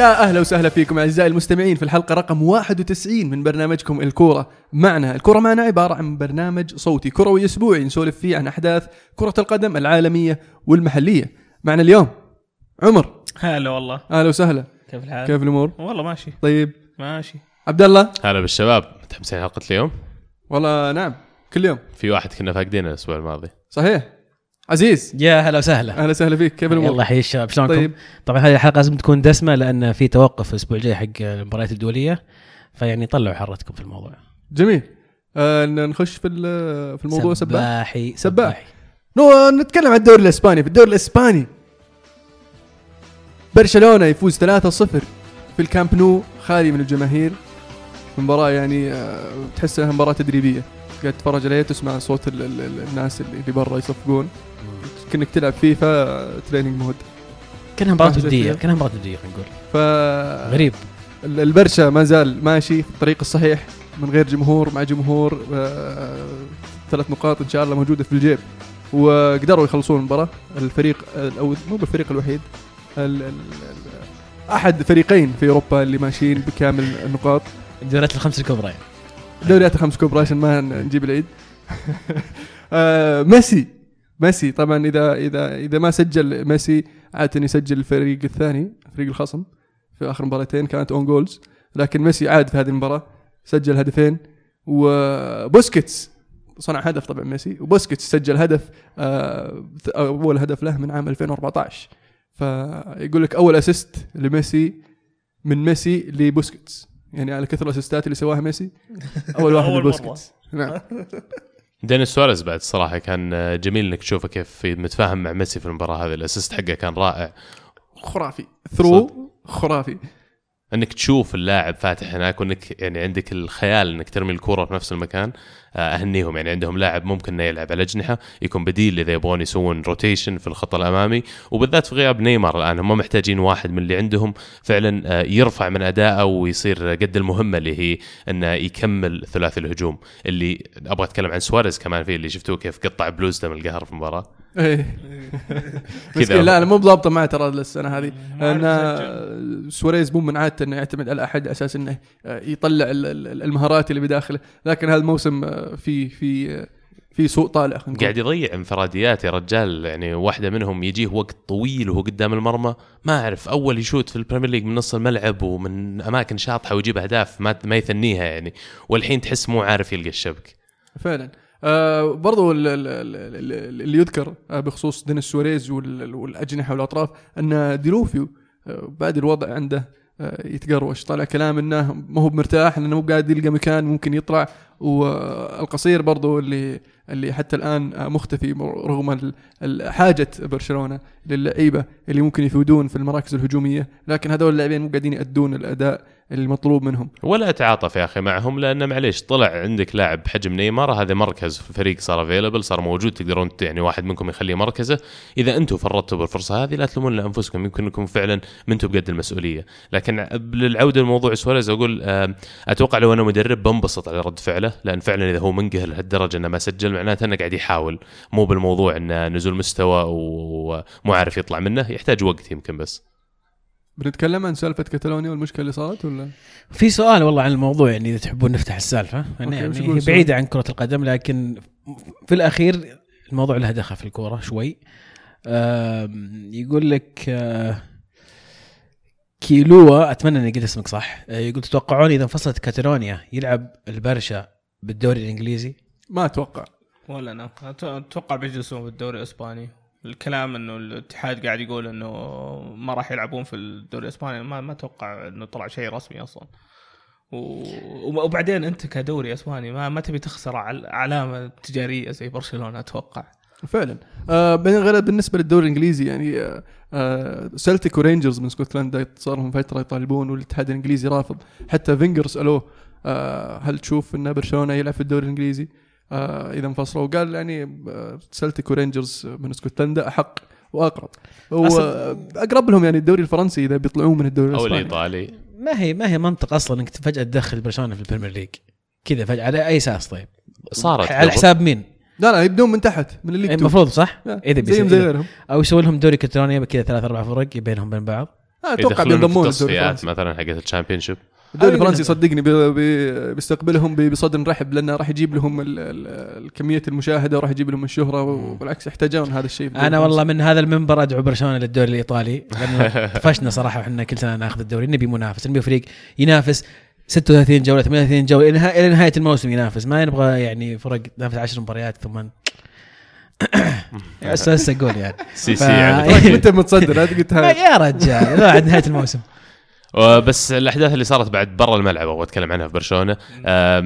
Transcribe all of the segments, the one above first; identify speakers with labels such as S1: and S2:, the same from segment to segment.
S1: يا أهلا وسهلا فيكم أعزائي المستمعين في الحلقة رقم 91 من برنامجكم الكورة. معنا، الكورة معنا عبارة عن برنامج صوتي كروي أسبوعي نسولف فيه عن أحداث كرة القدم العالمية والمحلية. معنا اليوم عمر.
S2: هلا والله.
S1: أهلا وسهلا.
S2: كيف الحال؟
S1: كيف الأمور؟
S2: والله ماشي.
S1: طيب.
S2: ماشي.
S1: عبد الله.
S3: هلا بالشباب. متحمسين حلقة اليوم؟
S1: والله نعم. كل يوم.
S3: في واحد كنا فاقدينه الأسبوع الماضي.
S1: صحيح. عزيز.
S4: يا هلا وسهلا.
S1: أهلا وسهلا فيك. كيف الأمور؟
S4: الله يحيي الشباب شلونكم؟
S1: طيب.
S4: طبعا هذه الحلقة لازم تكون دسمة لأن في توقف الأسبوع الجاي حق المباريات الدولية فيعني طلعوا حرتكم في الموضوع.
S1: جميل. آه نخش في في الموضوع. سباح؟
S4: سباحي
S1: سباح. نو نتكلم عن الدوري الإسباني. في الدوري الإسباني برشلونة يفوز 3-0 في الكامب نو خالي من الجماهير. مباراة يعني آه، تحس انها مباراة تدريبية. قاعد تتفرج عليها تسمع صوت ال ال ال الناس اللي برا يصفقون. كأنك تلعب فيفا
S4: training
S1: mode كأنها
S4: مباراة
S1: ودية.
S4: كأنها مباراة ودية خلينا نقول.
S1: ف
S4: غريب.
S1: ال- البرشا ما زال ماشي في الطريق الصحيح من غير جمهور مع جمهور آه، ثلاث نقاط إن شاء الله موجودة في الجيب. وقدروا يخلصون المباراة. الفريق أو مو بالفريق الوحيد ال ال ال أحد فريقين في أوروبا اللي ماشيين بكامل النقاط.
S4: الدوريات الخمس الكبرى يعني.
S1: دوريات الخمس كبرى عشان ما نجيب العيد. آه، ميسي. ميسي طبعا إذا إذا إذا ما سجل ميسي عاده يسجل الفريق الثاني فريق الخصم في آخر مباراتين كانت own goals لكن ميسي عاد في هذه المباراة سجل هدفين. وبوسكيتس صنع هدف طبعا ميسي. وبوسكيتس سجل هدف آه، أول هدف له من عام 2014 فيقول لك أول assist لميسي من ميسي لبوسكيتس. يعني على كثر ال assist ات اللي سواها ميسي؟ أول واحد
S2: أول مرة.
S1: لبوسكيتس نعم.
S3: دينيس سواريز بعد الصراحه كان جميل إنك تشوفه كيف متفاهم مع ميسي في المباراة هذه. ال assist حقه كان رائع.
S1: خرافي. through خرافي.
S3: انك تشوف اللاعب فاتح هناك وانك يعني عندك الخيال انك ترمي الكورة في نفس المكان آه، اهنيهم. يعني عندهم لاعب ممكن انه يلعب على اجنحة يكون بديل اذا يبغون يسوون rotation في الخط الامامي. وبالذات في غياب نيمار الآن هم محتاجين واحد من اللي عندهم فعلا آه، يرفع من أدائه ويصير قد المهمة اللي هي إنه يكمل ثلاثي الهجوم. اللي أبغى أتكلم عن سواريز كمان فيه اللي شفتوه كيف قطع بلوزته من القهر في المباراة.
S1: إيه.
S3: كذا.
S1: مسكين لا أنا مو بضابطة معه ترى السنة هذه.
S2: عرف
S1: سواريز مو من عادته إنه يعتمد على أحد على أساس إنه يطلع ال- ال- المهارات اللي بداخله. لكن هذا الموسم آه، في في في سوء طالع.
S3: قاعد يضيع انفراديات يا رجال. يعني واحدة منهم يجيه وقت طويل وهو قدام المرمى. ما أعرف أول يشوت في البريمير ليج من نص الملعب ومن أماكن شاطحة ويجيب أهداف ما ما يثنيها يعني. والحين تحس مو عارف يلقى الشبك.
S1: فعلا. آه برضو ال- ال- ال- ال- اللي يذكر آه بخصوص دينيس سواريز وال- والأجنحة والأطراف أن ديلوفيو آه بعد الوضع عنده يتقروش طالع كلام إنه ما هو مرتاح لأنه مو قاعد يلقى مكان ممكن يطلع. وألكاسير برضو اللي اللي حتى الآن مختفي رغم حاجة برشلونة للعيبة اللي ممكن يفيدون في المراكز الهجومية. لكن هذول اللاعبين مو قاعدين يأدون الأداء المطلوب منهم.
S3: ولا تعاطف يا أخي معهم لأن معليش طلع عندك لاعب بحجم نيمار هذا مركز في الفريق صار available صار موجود تقدرون يعني واحد منكم يخليه مركزه. إذا أنتم فرطتوا بالفرصة هذه لا تلومون لأنفسكم يمكن أنكم فعلا ما أنتم بقد المسؤولية. لكن للعودة لموضوع سواريز أقول أتوقع لو أنا مدرب بنبسط على رد فعله لأن فعلا إذا هو منقهر لهالدرجة إنه ما سجل معناته أنه قاعد يحاول. مو بالموضوع إنه نزول مستوى ومو عارف يطلع منه يحتاج وقت يمكن بس.
S1: بنتكلم عن سالفة كاتالونيا والمشكلة اللي صارت ولا؟
S4: في سؤال والله عن الموضوع يعني إذا تحبون نفتح السالفة. يعني, يعني هي؟ بعيدة عن كرة القدم لكن في الأخير الموضوع له دخل في الكورة شوي. يقول لك آه، كيلوا أتمنى إني قلت اسمك صح آه، يقول تتوقعون إذا انفصلت كاتالونيا يلعب البرشا بالدوري الإنجليزي؟
S1: ما أتوقع.
S2: ولا أنا. أتوقع بيجلسون في الدوري الإسباني. الكلام إنه الاتحاد قاعد يقول إنه ما راح يلعبون في الدوري الإسباني. ما ما أتوقع إنه طلع شيء رسمي أصلا. و- وبعدين أنت كدوري إسباني ما ما تبي تخسر عل- علامة تجارية زي برشلونة أتوقع.
S1: فعلا. آه غير بالنسبة للدوري الإنجليزي يعني آه آه سلتيك ورينجرز من اسكتلندا صار لهم فترة يطالبون والاتحاد الإنجليزي رافض. حتى فينجر سألوه آه هل تشوف إن برشلونة يلعب في الدوري الإنجليزي؟ آه إذا انفصلوا قال يعني آه سلتيك ورينجرز من اسكتلندا أحق وأقرب واقرب لهم يعني الدوري الفرنسي إذا بيطلعون من الدوري
S3: أو
S1: الإسباني
S3: الإيطالي
S4: ما هي ما هي منطق أصلا إنك فجأة تدخل برشلونة في البريمير ليج كذا فجأة على أي أساس طيب؟
S3: صارت
S4: على. حساب مين؟
S1: لا لا يبدون من تحت من ال League.
S4: المفروض صح؟ إذا
S1: زيهم
S4: بيصير
S1: زي
S4: إذا-
S1: غيرهم
S4: أو يسوي لهم دوري كاتالونيا كذا ثلاث أربع فرق بينهم بين بعض
S3: أتوقع
S1: بينضمون للدوري
S3: تصفيات
S1: الفرنسي
S3: مثلا حقت الشامبيونشيب
S1: الدوري الفرنسي
S4: منهم.
S1: صدقني بي- بي- بيستقبلهم بصدر رحب لأنه راح يجيب لهم ال- ال- الكمية المشاهدة وراح يجيب لهم الشهرة وبالعكس يحتاجون هذا الشيء. أنا.
S4: والله من هذا المنبر أدعو برشلونة للدوري الإيطالي. لأنه طفشنا صراحة إحنا كل سنة ناخذ الدوري. نبي منافس نبي فريق ينافس. 36 جولة 38 جولة. إلى نهايه الموسم ينافس. ما نبغى يعني فرق تنافس 10 مباريات ثم بس أقول يعني.
S3: سي سي يعني.
S1: انت متصدر؟ لا
S4: يا رجال بعد نهاية الموسم.
S3: بس الأحداث اللي صارت بعد برا الملعب أبغى أتكلم عنها في برشلونة.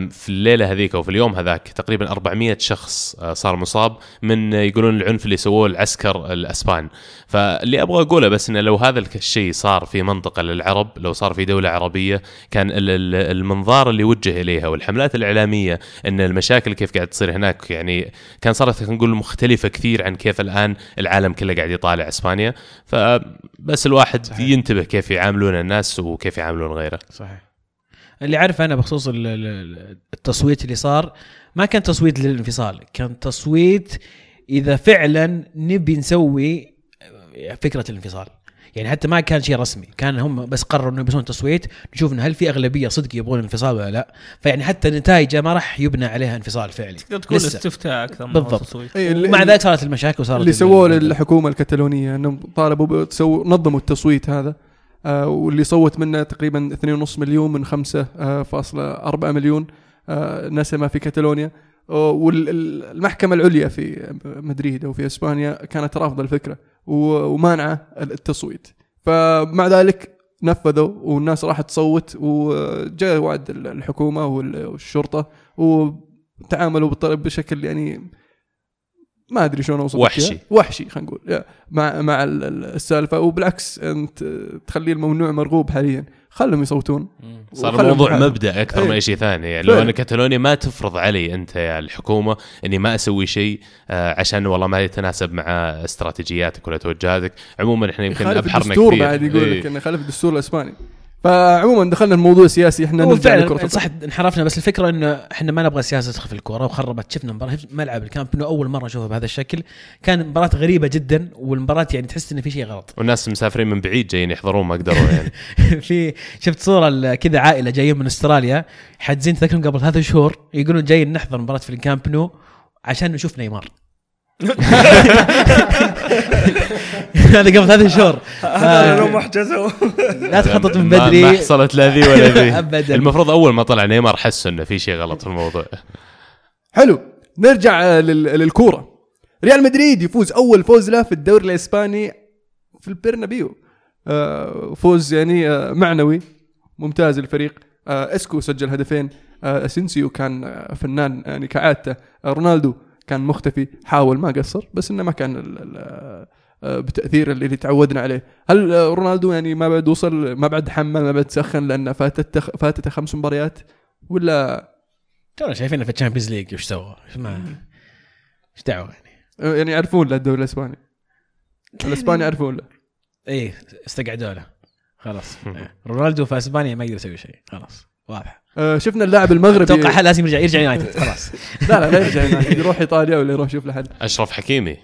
S3: في الليلة هذيك أو في اليوم هذاك تقريبا 400 شخص آه، صار مصاب من يقولون العنف اللي سووه العسكر الأسبان. فاللي أبغى أقوله بس إنه لو هذا الشيء صار في منطقة للعرب لو صار في دولة عربية كان ال- ال- المنظار اللي وجه إليها والحملات الإعلامية إن المشاكل كيف قاعد تصير هناك يعني كان صارت نقول مختلفة كثير عن كيف الآن العالم كله قاعد يطالع إسبانيا. فبس الواحد
S4: صحيح.
S3: ينتبه كيف يعاملون الناس وكيف يعاملون غيره.
S4: صحيح. اللي عارف أنا بخصوص ال- ال- التصويت اللي صار ما كان تصويت للانفصال كان تصويت إذا فعلا نبي نسوي فكرة الانفصال. يعني حتى ما كان شيء رسمي كان هم بس قرروا انه يسوون تصويت نشوف إن هل في أغلبية صدق يبغون انفصال ولا لا. فيعني حتى نتائجه ما راح يبنى عليها انفصال فعلي.
S2: تقدر تقول
S4: لسه.
S2: استفتاء أكثر من
S4: بالضبط.
S2: تصويت
S1: إيه،
S4: ومع ذلك صارت المشاكل وصارت
S1: اللي
S4: ال-
S1: سووه للحكومة الكتالونية إنهم طالبوا بتسو نظموا التصويت هذا. واللي صوت منه تقريبا 2.5 مليون من 5.4 مليون آه نسمه في كتالونيا والمحكمة العليا في مدريد أو في إسبانيا كانت رافضة الفكرة ومانعة التصويت. فمع ذلك نفذوا والناس راحت تصوت وجاء وعد الحكومة وال- والشرطة وتعاملوا بشكل يعني ما أدري شلون أوصف
S3: وحشي.
S1: وحشي خلينا نقول. مع مع ال- ال- السالفة وبالعكس أنت تخليه الممنوع مرغوب حاليا خلهم يصوتون.
S3: صار الموضوع. مبدأ أكثر من
S1: إيه.
S3: أي شيء ثاني يعني لو
S1: فعلا.
S3: أنا كتالونيا ما تفرض علي أنت يا الحكومة إني ما أسوي شيء آه، عشان والله ما يتناسب مع استراتيجياتك ولا توجهاتك عموما إحنا يمكن
S1: أبحرنا
S3: كثير
S1: بعد يقول
S3: إيه.
S1: لك إنه خالف الدستور الإسباني فعموما دخلنا الموضوع سياسي
S4: إحنا
S1: نرجع
S4: لكرة صح انحرفنا بس الفكرة إنه إحنا ما نبغى السياسة تدخل في الكورة وخربت شفنا مباراة ملعب الكامب انه أول مرة نشوفها بهذا الشكل. كان مباراة غريبة جدا والمباراة يعني تحس انه في شيء غلط.
S3: والناس مسافرين من بعيد جايين يحضرون ما قدروا يعني.
S4: في شفت صورة كذا عائلة جايين من أستراليا حاجزين تذكرهم قبل ثلاثة شهور يقولون جايين نحضر مباراة في الكامب نو عشان نشوف نيمار. هذا قبل ثلاثة شهور.
S2: هذا لو ما حجزوا.
S4: لا تخطط من
S3: ما- ما
S4: بدري.
S3: حصلت لا ذي ولا ذي.
S4: ابدا.
S3: المفروض أول ما طلع نيمار حسوا إنه في شيء غلط في الموضوع.
S1: حلو. نرجع آه، لل- للكورة. ريال مدريد يفوز أول فوز له في الدوري الإسباني في البرنابيو. آه، فوز يعني آه، معنوي. ممتاز الفريق. آه، إسكو سجل هدفين. آه، أسينسيو كان آه، فنان يعني كعادته آه، رونالدو كان مختفي. حاول ما قصر بس إنه ما كان ال- ال- آه، بتأثير اللي اللي تعودنا عليه. هل آه، رونالدو يعني ما بعد وصل ما بعد حمل ما بعد سخن لأنه فاتته فاتته خمس مباريات؟ ولا
S4: تونا شايفينه في الشامبيونز ليج إيش سوى؟ إيش ما إيش دعوة يعني؟
S1: يعني يعرفون له الدوري الإسباني. الإسباني يعرفون له
S4: إيه استقعدوا له. خلاص. رونالدو في إسبانيا ما يقدر يسوي شيء. خلاص. واضح.
S1: آه، شفنا اللاعب المغربي
S4: أتوقع لازم يرجع يرجع يونايتد. خلاص.
S1: لا لا لا يرجع يونايتد، يروح إيطاليا ولا يروح يشوف له حد
S3: أشرف حكيمي.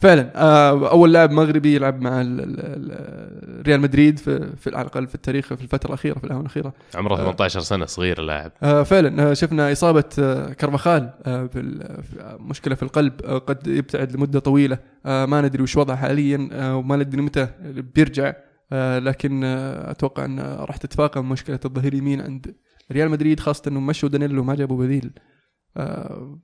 S1: فعلا آه، أول لاعب مغربي يلعب مع ال- ال- ال- ريال مدريد في, في على الأقل في التاريخ في الفترة الأخيرة في الآونة الأخيرة.
S3: عمره
S1: آه.
S3: 18 سنة صغير اللاعب.
S1: آه، فعلا آه، شفنا إصابة آه، كارفاخال آه، في ال- في- آه، مشكلة في القلب آه، قد يبتعد لمدة طويلة. آه، ما ندري وش وضعه حاليا آه، وما ندري متى بيرجع. آه، لكن آه، أتوقع أن راح تتفاقم مشكلة الظهير اليمين عند ريال مدريد خاصة إنه مشوا دانيلو ما جابوا بديل. آه،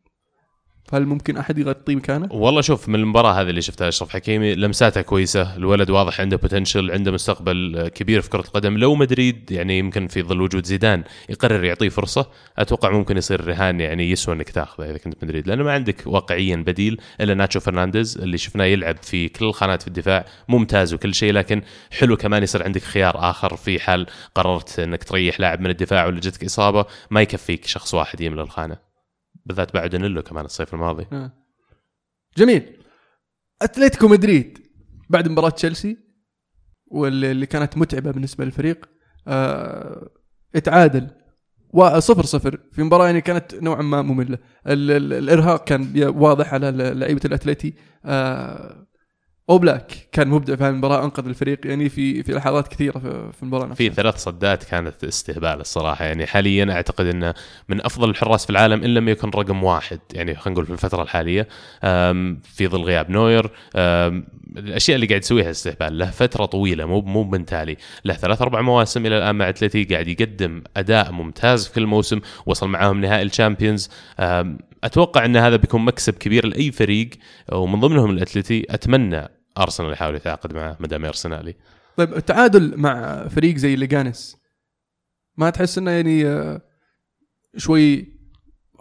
S1: فهل ممكن أحد يغطي مكانه؟
S3: والله شوف من المباراة هذه اللي شفتها أشرف حكيمي لمساته كويسة الولد واضح عنده بوتنشل عنده مستقبل كبير في كرة القدم. لو مدريد يعني يمكن في ظل وجود زيدان يقرر يعطيه فرصة أتوقع ممكن يصير رهان يعني يسوى إنك تاخذه إذا كنت مدريد. لأنه ما عندك واقعيا بديل إلا ناتشو فرنانديز اللي شفناه يلعب في كل الخانات في الدفاع ممتاز وكل شيء لكن حلو كمان يصير عندك خيار آخر في حال قررت إنك تريح لاعب من الدفاع ولا جتك إصابة ما يكفيك شخص واحد يملى الخانة. بالذات بعد دانيلو كمان الصيف الماضي.
S1: آه. جميل. أتلتيكو مدريد بعد مباراة تشيلسي واللي اللي كانت متعبة بالنسبة للفريق. آه اتعادل صفر صفر في مباراة يعني كانت نوعا ما مملة. ال- ال- الإرهاق كان واضح على لعيبة الأتلتي. آه اوبلاك كان مبدع في هذه المباراة أنقذ الفريق يعني في في لحظات كثيرة في, المباراة
S3: في ثلاث صدات كانت استهبال الصراحة. يعني حاليا أعتقد إنه من أفضل الحراس في العالم إن لم يكن رقم واحد. يعني خلينا نقول في الفترة الحالية. في ظل غياب نوير. الأشياء اللي قاعد يسويها استهبال له فترة طويلة مو مو من تالي له ثلاث أربع مواسم إلى الآن مع أتلتي قاعد يقدم أداء ممتاز في كل موسم وصل معاهم نهائي الشامبيونز. أتوقع إن هذا بيكون مكسب كبير لأي فريق ومن ضمنهم الأتلتي. أتمنى أرسنال يحاول يتعاقد معه ما دام أرسنالي.
S1: طيب التعادل مع فريق زي ليجانس ما تحس إنه يعني آه، شوي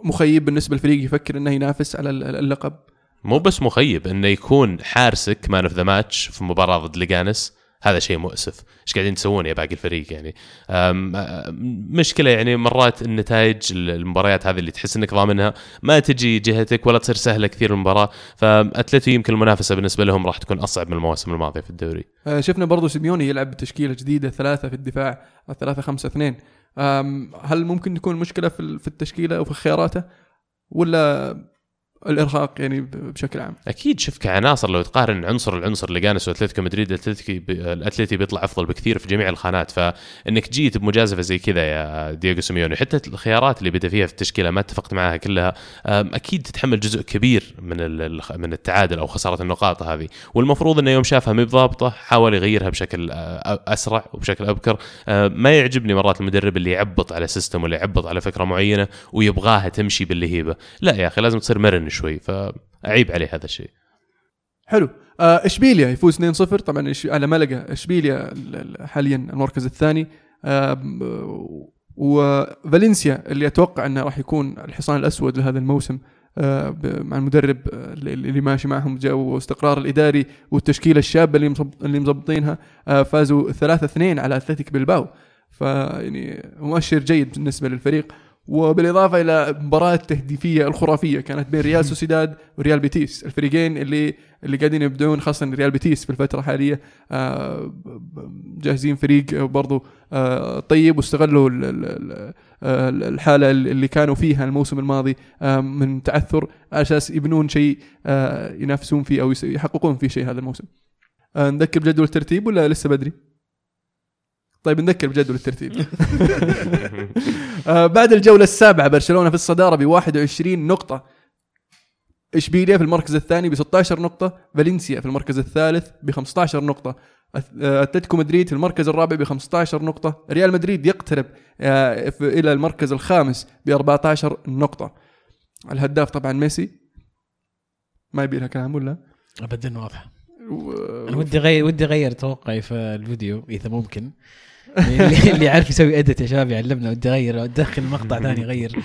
S1: مخيب بالنسبة للفريق يفكر إنه ينافس على اللقب؟
S3: مو بس مخيب إنه يكون حارسك man of the match في مباراة ضد ليجانس. هذا شيء مؤسف. إيش قاعدين تسوون يا باقي الفريق يعني؟ مشكلة يعني مرات النتائج المباريات هذه اللي تحس إنك ضامنها ما تجي جهتك ولا تصير سهلة كثير المباراة. فاتلتي يمكن المنافسة بالنسبة لهم راح تكون أصعب من المواسم الماضية في الدوري.
S1: آه، شفنا برضو سيميوني يلعب بتشكيلة جديدة ثلاثة في الدفاع ثلاثة خمسة اثنين. هل ممكن تكون مشكلة في ال- في التشكيلة أو في خياراته؟ ولا الإرهاق يعني بشكل عام.
S3: أكيد شوف كعناصر لو تقارن عنصر العنصر لجانس واتلتيكو مدريد الاتلتيكي الاتلتي بيطلع أفضل بكثير في جميع الخانات. فإنك جيت بمجازفة زي كذا يا دييغو سيميوني حتى الخيارات اللي بدأ فيها في التشكيلة ما اتفقت معها كلها أكيد تتحمل جزء كبير من من التعادل أو خسارة النقاط هذه. والمفروض إنه يوم شافها ما بضابطة حاول يغيرها بشكل آه، أسرع وبشكل أبكر. آه، ما يعجبني مرات المدرب اللي يعبط على سيستم ولا يعبط على فكرة معينة ويبغاها تمشي باللهيبه لا يا أخي لازم تصير مرن شوي فأعيب عليه هذا الشيء.
S1: حلو. آه، إشبيليا يفوز 2-0 طبعا على ملقا إشبيليا ال- ال- حاليا المركز الثاني. وفالنسيا اللي أتوقع إنه راح يكون الحصان الأسود لهذا الموسم آه، مع المدرب آه، اللي ماشي معهم واستقرار الإداري والتشكيلة الشابة اللي اللي مظبطينها فازوا 3-2 على أتلتيك بلباو. فيعني مؤشر جيد بالنسبة للفريق. وبالإضافة إلى المباراه التهديفيه الخرافية كانت بين ريال سوسيداد وريال بيتيس الفريقين اللي اللي قاعدين يبدعون خاصة ريال بيتيس في الفترة الحالية آه، جاهزين فريق برضو آه، طيب واستغلوا ال- ال- ال- الحالة اللي كانوا فيها الموسم الماضي آه، من تعثر على أساس يبنون شيء ينافسون فيه أو يحققون فيه شيء هذا الموسم. نذكر بجدول الترتيب ولا لسه بدري؟ طيب نذكر بجدول الترتيب. آه، بعد الجولة السابعة برشلونة في الصدارة ب 21 نقطة. اشبيليا في المركز الثاني؟ ب 16 نقطة، فالنسيا في المركز الثالث ب 15 نقطة، أت- آه، أتلتيكو مدريد في المركز الرابع ب 15 نقطة، ريال مدريد يقترب آه، إلى المركز الخامس ب 14 نقطة. الهداف طبعا ميسي. ما يبي لها كلام ولا؟
S4: ابدا واضحه
S1: و-
S4: أنا ودي اغير ودي أغير توقعي في الفيديو إذا ممكن. اللي يعرف يسوي ادت يا شباب يعلمنا ودي اغير أدخل مقطع ثاني اغير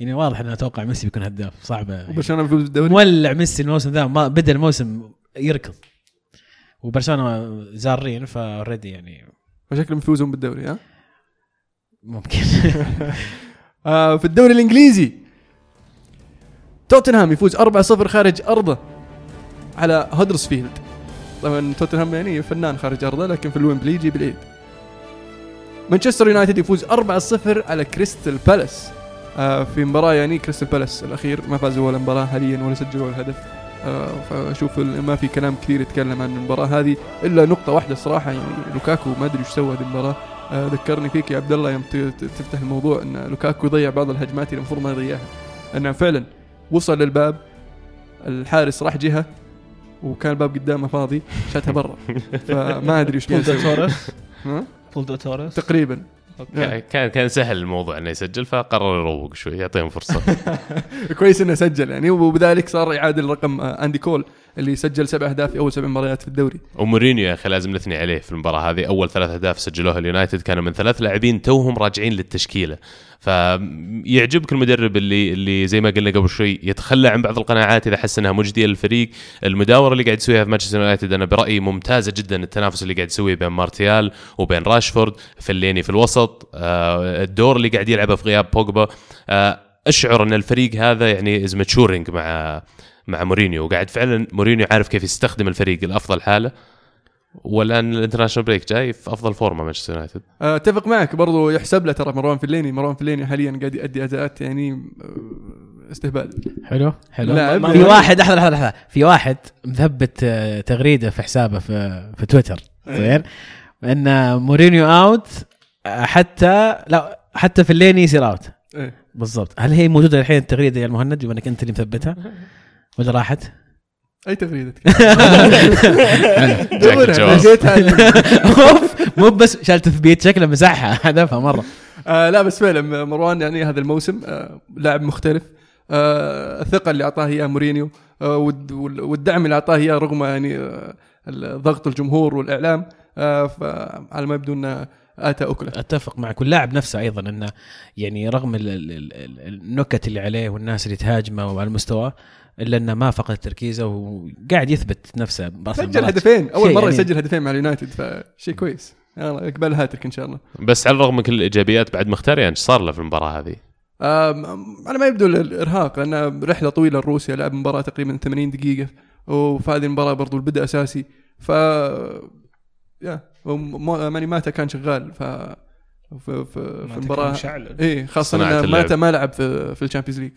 S4: يعني واضح إنه أتوقع ميسي بيكون هداف صعبة. يعني.
S1: برشلونة بيفوز بالدوري.
S4: مولع ميسي الموسم ذا ما بدأ الموسم يركض. وبرشلونة زارين ف already يعني.
S1: فشكلهم يفوزون بالدوري ها؟
S4: ممكن.
S1: آه، في الدوري الإنجليزي. توتنهام يفوز 4-0 خارج أرضه على هدرسفيلد طبعا توتنهام يعني فنان خارج أرضه لكن في الويمبلي يجيب العيد. مانشستر يونايتد يفوز 4-0 على كريستال بالاس آه في مباراة يعني كريستال بالاس الأخير ما فازوا ولا مباراة حاليا ولا سجلوا ولا هدف آه فأشوف ال- ما في كلام كثير يتكلم عن المباراة هذه إلا نقطة واحدة الصراحة يعني لوكاكو ما أدري إيش سوى هذه المباراة. آه ذكرني فيك يا عبد الله يوم تفتح الموضوع أن لوكاكو يضيع بعض الهجمات اللي المفروض ما يضيعها. أنه فعلا وصل للباب الحارس راح جهة وكان الباب قدامه فاضي شاتها برا. فما
S2: أدري
S1: إيش
S2: توريس
S1: ها؟
S2: بولو توريس
S1: تقريبا
S3: كان كان سهل الموضوع إنه يسجل فقرر يروق شوي يعطيهم فرصة.
S1: كويس إنه سجل يعني وبذلك صار يعادل رقم آه، أندي كول اللي سجل سبع أهداف في أول سبع مباريات في الدوري.
S3: ومورينيو يا أخي لازم نثني عليه في المباراة هذه. أول ثلاث أهداف سجلوها اليونايتد كانوا من ثلاث لاعبين توهم راجعين للتشكيلة. فيعجبك المدرب اللي اللي زي ما قلنا قبل شوي يتخلى عن بعض القناعات إذا حس إنها مجدية للفريق. المداورة اللي قاعد يسويها في مانشستر يونايتد أنا برأيي ممتازة جدا التنافس اللي قاعد يسويه بين مارتيال وبين راشفورد. فليني في الوسط آه، الدور اللي قاعد يلعبه في غياب بوجبا آه، أشعر إن الفريق هذا يعني is maturing مع مع مورينيو. وقاعد فعلا مورينيو عارف كيف يستخدم الفريق لأفضل حالة والآن ال international break جاي في أفضل فورمة مانشستر يونايتد.
S1: آه، أتفق معك. برضو يحسب له ترى مروان فليني. مروان فليني حاليا قاعد يؤدي أداءات يعني استهبال.
S4: حلو حلو.
S1: لاعب.
S4: في واحد لحظة لحظة لحظة. في واحد مثبت تغريدة في حسابه في في تويتر. زين؟ إن مورينيو out حتى لا حتى في اللين يصير out
S1: إيه.
S4: بالضبط. هل هي موجودة الحين التغريدة يا المهند؟ بما أنك أنت اللي مثبتها. ولا راحت؟
S3: أي
S1: تغريدة
S4: أوف، مو بس شال تثبيت شكله مسحها. حذفها مرة.
S1: آه لا بس فعلا مروان يعني هذا الموسم آه لاعب مختلف. آه الثقة اللي أعطاه إياه مورينيو آه والد- وال- والدعم اللي أعطاه إياه رغم يعني آه ضغط الجمهور والإعلام آه فعلى ما يبدو إنه آتى أكلة.
S4: أتفق معك. واللاعب نفسه أيضا إنه يعني رغم ال- ال- ال- ال- النكت اللي عليه والناس اللي تهاجمه وعلى المستوى إلا إنه ما فقد تركيزه وقاعد يثبت نفسه
S1: سجل. هدفين.
S4: أول
S1: مرة
S4: يعني-
S1: يسجل هدفين مع اليونايتد فشيء كويس. يلا يقبل هاتريك إن شاء الله.
S3: بس على الرغم من كل الإيجابيات بعد مختاريان إيش صار له في المباراة هذه؟
S1: على ما يبدو الإرهاق لأن رحلة طويلة لروسيا لعب مباراة تقريبا 80 دقيقة وفي هذه المباراة برضو البدء أساسي. ف يا وم- ماني ماتا كان شغال ف في, في, في المباراه. اي خاصة
S3: صناعة
S1: إن
S3: اللعب.
S1: ماتا ما لعب في, في الشامبيونز ليج.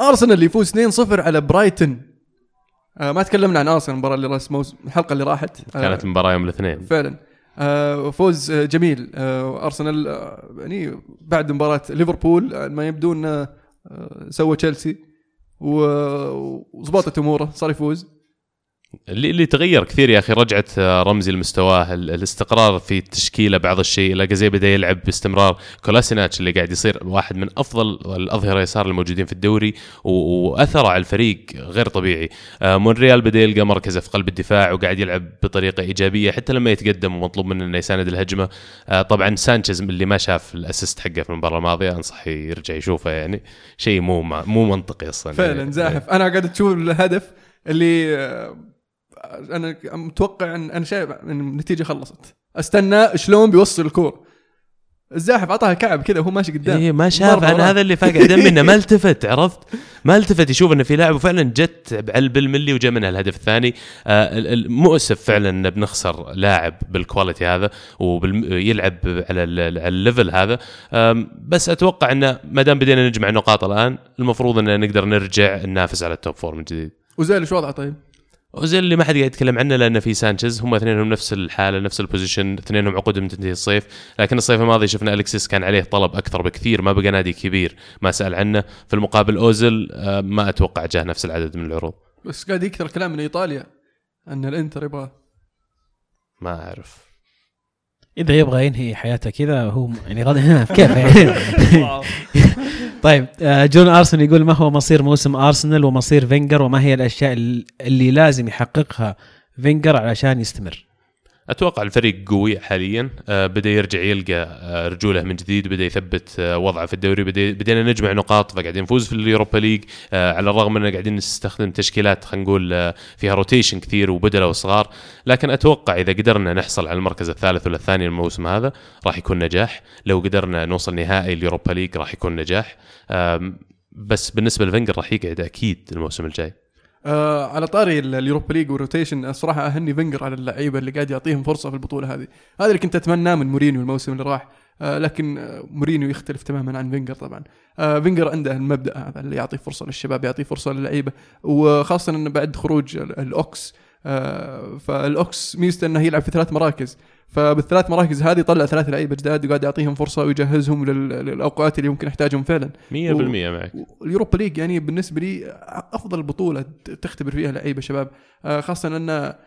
S1: أرسنال اللي يفوز 2-0 على برايتن. آه ما تكلمنا عن أرسنال المباراة اللي راس موسم الحلقة اللي راحت. آه
S3: كانت المباراة يوم الاثنين.
S1: فعلا. آه فوز جميل. آه أرسنال يعني بعد مباراة ليفربول ما يبدو انه سوى تشيلسي. وظبطت أموره صار يفوز.
S3: اللي اللي تغير كثير يا أخي رجعت آه، رمزي لمستواه ال- الاستقرار في التشكيله بعض الشيء. لاجازي بدأ يلعب باستمرار. كولاسيناتش اللي قاعد يصير واحد من أفضل الأظهرة يسار الموجودين في الدوري واثره على الفريق غير طبيعي. آه، مونريال بدأ يلقى مركزه في قلب الدفاع وقاعد يلعب بطريقة إيجابية حتى لما يتقدم ومطلوب منه إنه يساند الهجمة. آه، طبعا سانشيز اللي ما شاف ال assist حقه في المباراة الماضية أنصح يرجع يشوفه يعني. شيء مو مو منطقي أصلا.
S1: فعلا. زاحف. أنا قاعد تشوف الهدف اللي أنا متوقع إن أنا شايف إن النتيجة خلصت. أستنى شلون بيوصل الكور. الزاحف عطاها كعب كذا وهو ماشي قدام.
S3: إيه ما شاف
S1: أنا.
S3: هذا اللي فاقع دم منه. ما التفت عرفت؟ ما التفت يشوف إنه في لاعب وفعلا جت بالملي وجا منها الهدف الثاني. آه ال- ال- مؤسف فعلا ان بنخسر لاعب بال quality هذا ويلعب على ال- على ال level هذا. بس أتوقع إنه ما دام بدينا نجمع نقاط الآن المفروض ان نقدر نرجع ننافس على ال top four من جديد.
S1: أوزيل إيش وضعه طيب؟
S3: اوزيل اللي ما حد قاعد يتكلم عنه لأنه في سانشيز. هم اثنينهم نفس الحالة نفس ال position اثنينهم عقودهم تنتهي الصيف. لكن الصيف الماضي شفنا الكسيس كان عليه طلب أكثر بكثير ما بقى نادي كبير ما سأل عنه. في المقابل أوزيل آه، ما أتوقع جاه نفس العدد من العروض.
S1: بس قاعد يكثر كلام من إيطاليا أن الإنتر يبغاه.
S3: ما أعرف.
S4: إذا يبغى ينهي حياته كذا هو يعني راضي كيف يعني؟ طيب آه، جون أرسنال يقول ما هو مصير موسم أرسنال ومصير فينجر وما هي الأشياء اللي لازم يحققها فينجر علشان يستمر؟
S3: أتوقع الفريق قوي حاليا. آه، بدأ يرجع يلقى آه، رجوله من جديد بدأ يثبت آه، وضعه في الدوري. بدينا نجمع نقاط فقاعدين نفوز في اليوروبا ليج. على الرغم ان قاعدين نستخدم تشكيلات خلينا نقول فيها rotation كثير وبدلاء وصغار. لكن أتوقع إذا قدرنا نحصل على المركز الثالث ولا الثاني الموسم هذا راح يكون نجاح. لو قدرنا نوصل نهائي اليوروبا ليج راح يكون نجاح. بس بالنسبة لفنجر راح يقعد أكيد الموسم الجاي.
S1: آه على طاري ال- اليوروبا ليج وال rotation الصراحة أهني فينجر على اللعيبة اللي قاعد يعطيهم فرصة في البطولة هذه. هذا اللي كنت أتمناه من مورينيو الموسم اللي راح. آه لكن آه مورينيو يختلف تماما عن فينجر طبعا. آه فينجر عنده المبدأ هذا اللي يعطي فرصة للشباب يعطي فرصة للعيبة. وخاصة انه بعد خروج ال- الأوكس آه فالأوكس ميزته إنه يلعب في ثلاث مراكز. فبالثلاث مراكز هذه طلع ثلاث لعيبة جداد وقاعد يعطيهم فرصة ويجهزهم لل- للأوقات اللي ممكن يحتاجهم فعلا.
S3: 100% معك.
S1: اليوروبا ليج يعني بالنسبة لي أفضل بطولة تختبر فيها لعيبة شباب. آه، خاصة إن آه،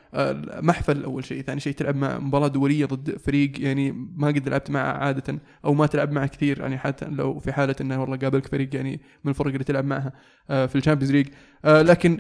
S1: محفل أول شيء. ثاني شيء تلعب مع مباراة دولية ضد فريق يعني ما قد لعبت معه عادة أو ما تلعب معه كثير. يعني حتى لو في حالة إنه والله قابلك فريق يعني من الفرق اللي تلعب معها آه، في الشامبيونز ليج. آه، لكن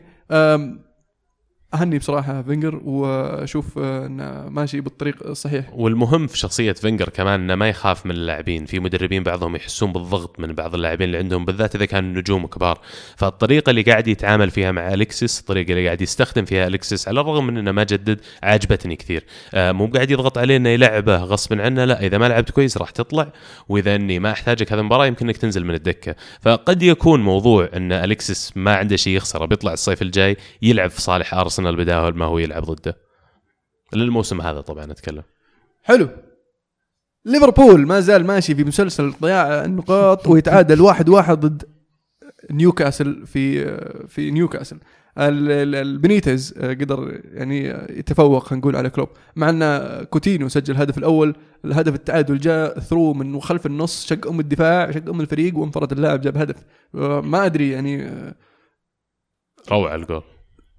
S1: أهني بصراحة فينجر وأشوف انه ماشي بالطريق الصحيح.
S3: والمهم في شخصية فينجر كمان إنه ما يخاف من اللاعبين. في مدربين بعضهم يحسون بالضغط من بعض اللاعبين اللي عندهم بالذات إذا كانوا نجوم كبار. فالطريقة اللي قاعد يتعامل فيها مع الكسس الطريقة اللي قاعد يستخدم فيها الكسس على الرغم من إنه ما جدد عجبتني كثير. آه مو قاعد يضغط عليه إنه يلعبه غصب عنه لا. إذا ما لعبت كويس راح تطلع وإذا إني ما أحتاجك هذه المباراة يمكن إنك تنزل من الدكة. فقد يكون موضوع إن الكسس ما عنده شيء يخسره بيطلع الصيف الجاي يلعب في صالح أرسنال. بدال ما هو يلعب ضده. للموسم هذا طبعا أتكلم.
S1: حلو. ليفربول ما زال ماشي في مسلسل ضياع النقاط ويتعادل واحد واحد ضد نيوكاسل في في نيوكاسل. ال- ال- البنيتز قدر يعني يتفوق خلينا نقول على كلوب. مع أن كوتينيو سجل الهدف الأول الهدف التعادل جاء through من خلف النص شق أم الدفاع شق أم الفريق وانفرد اللاعب جاب هدف. ما أدري يعني
S3: روعة الجول.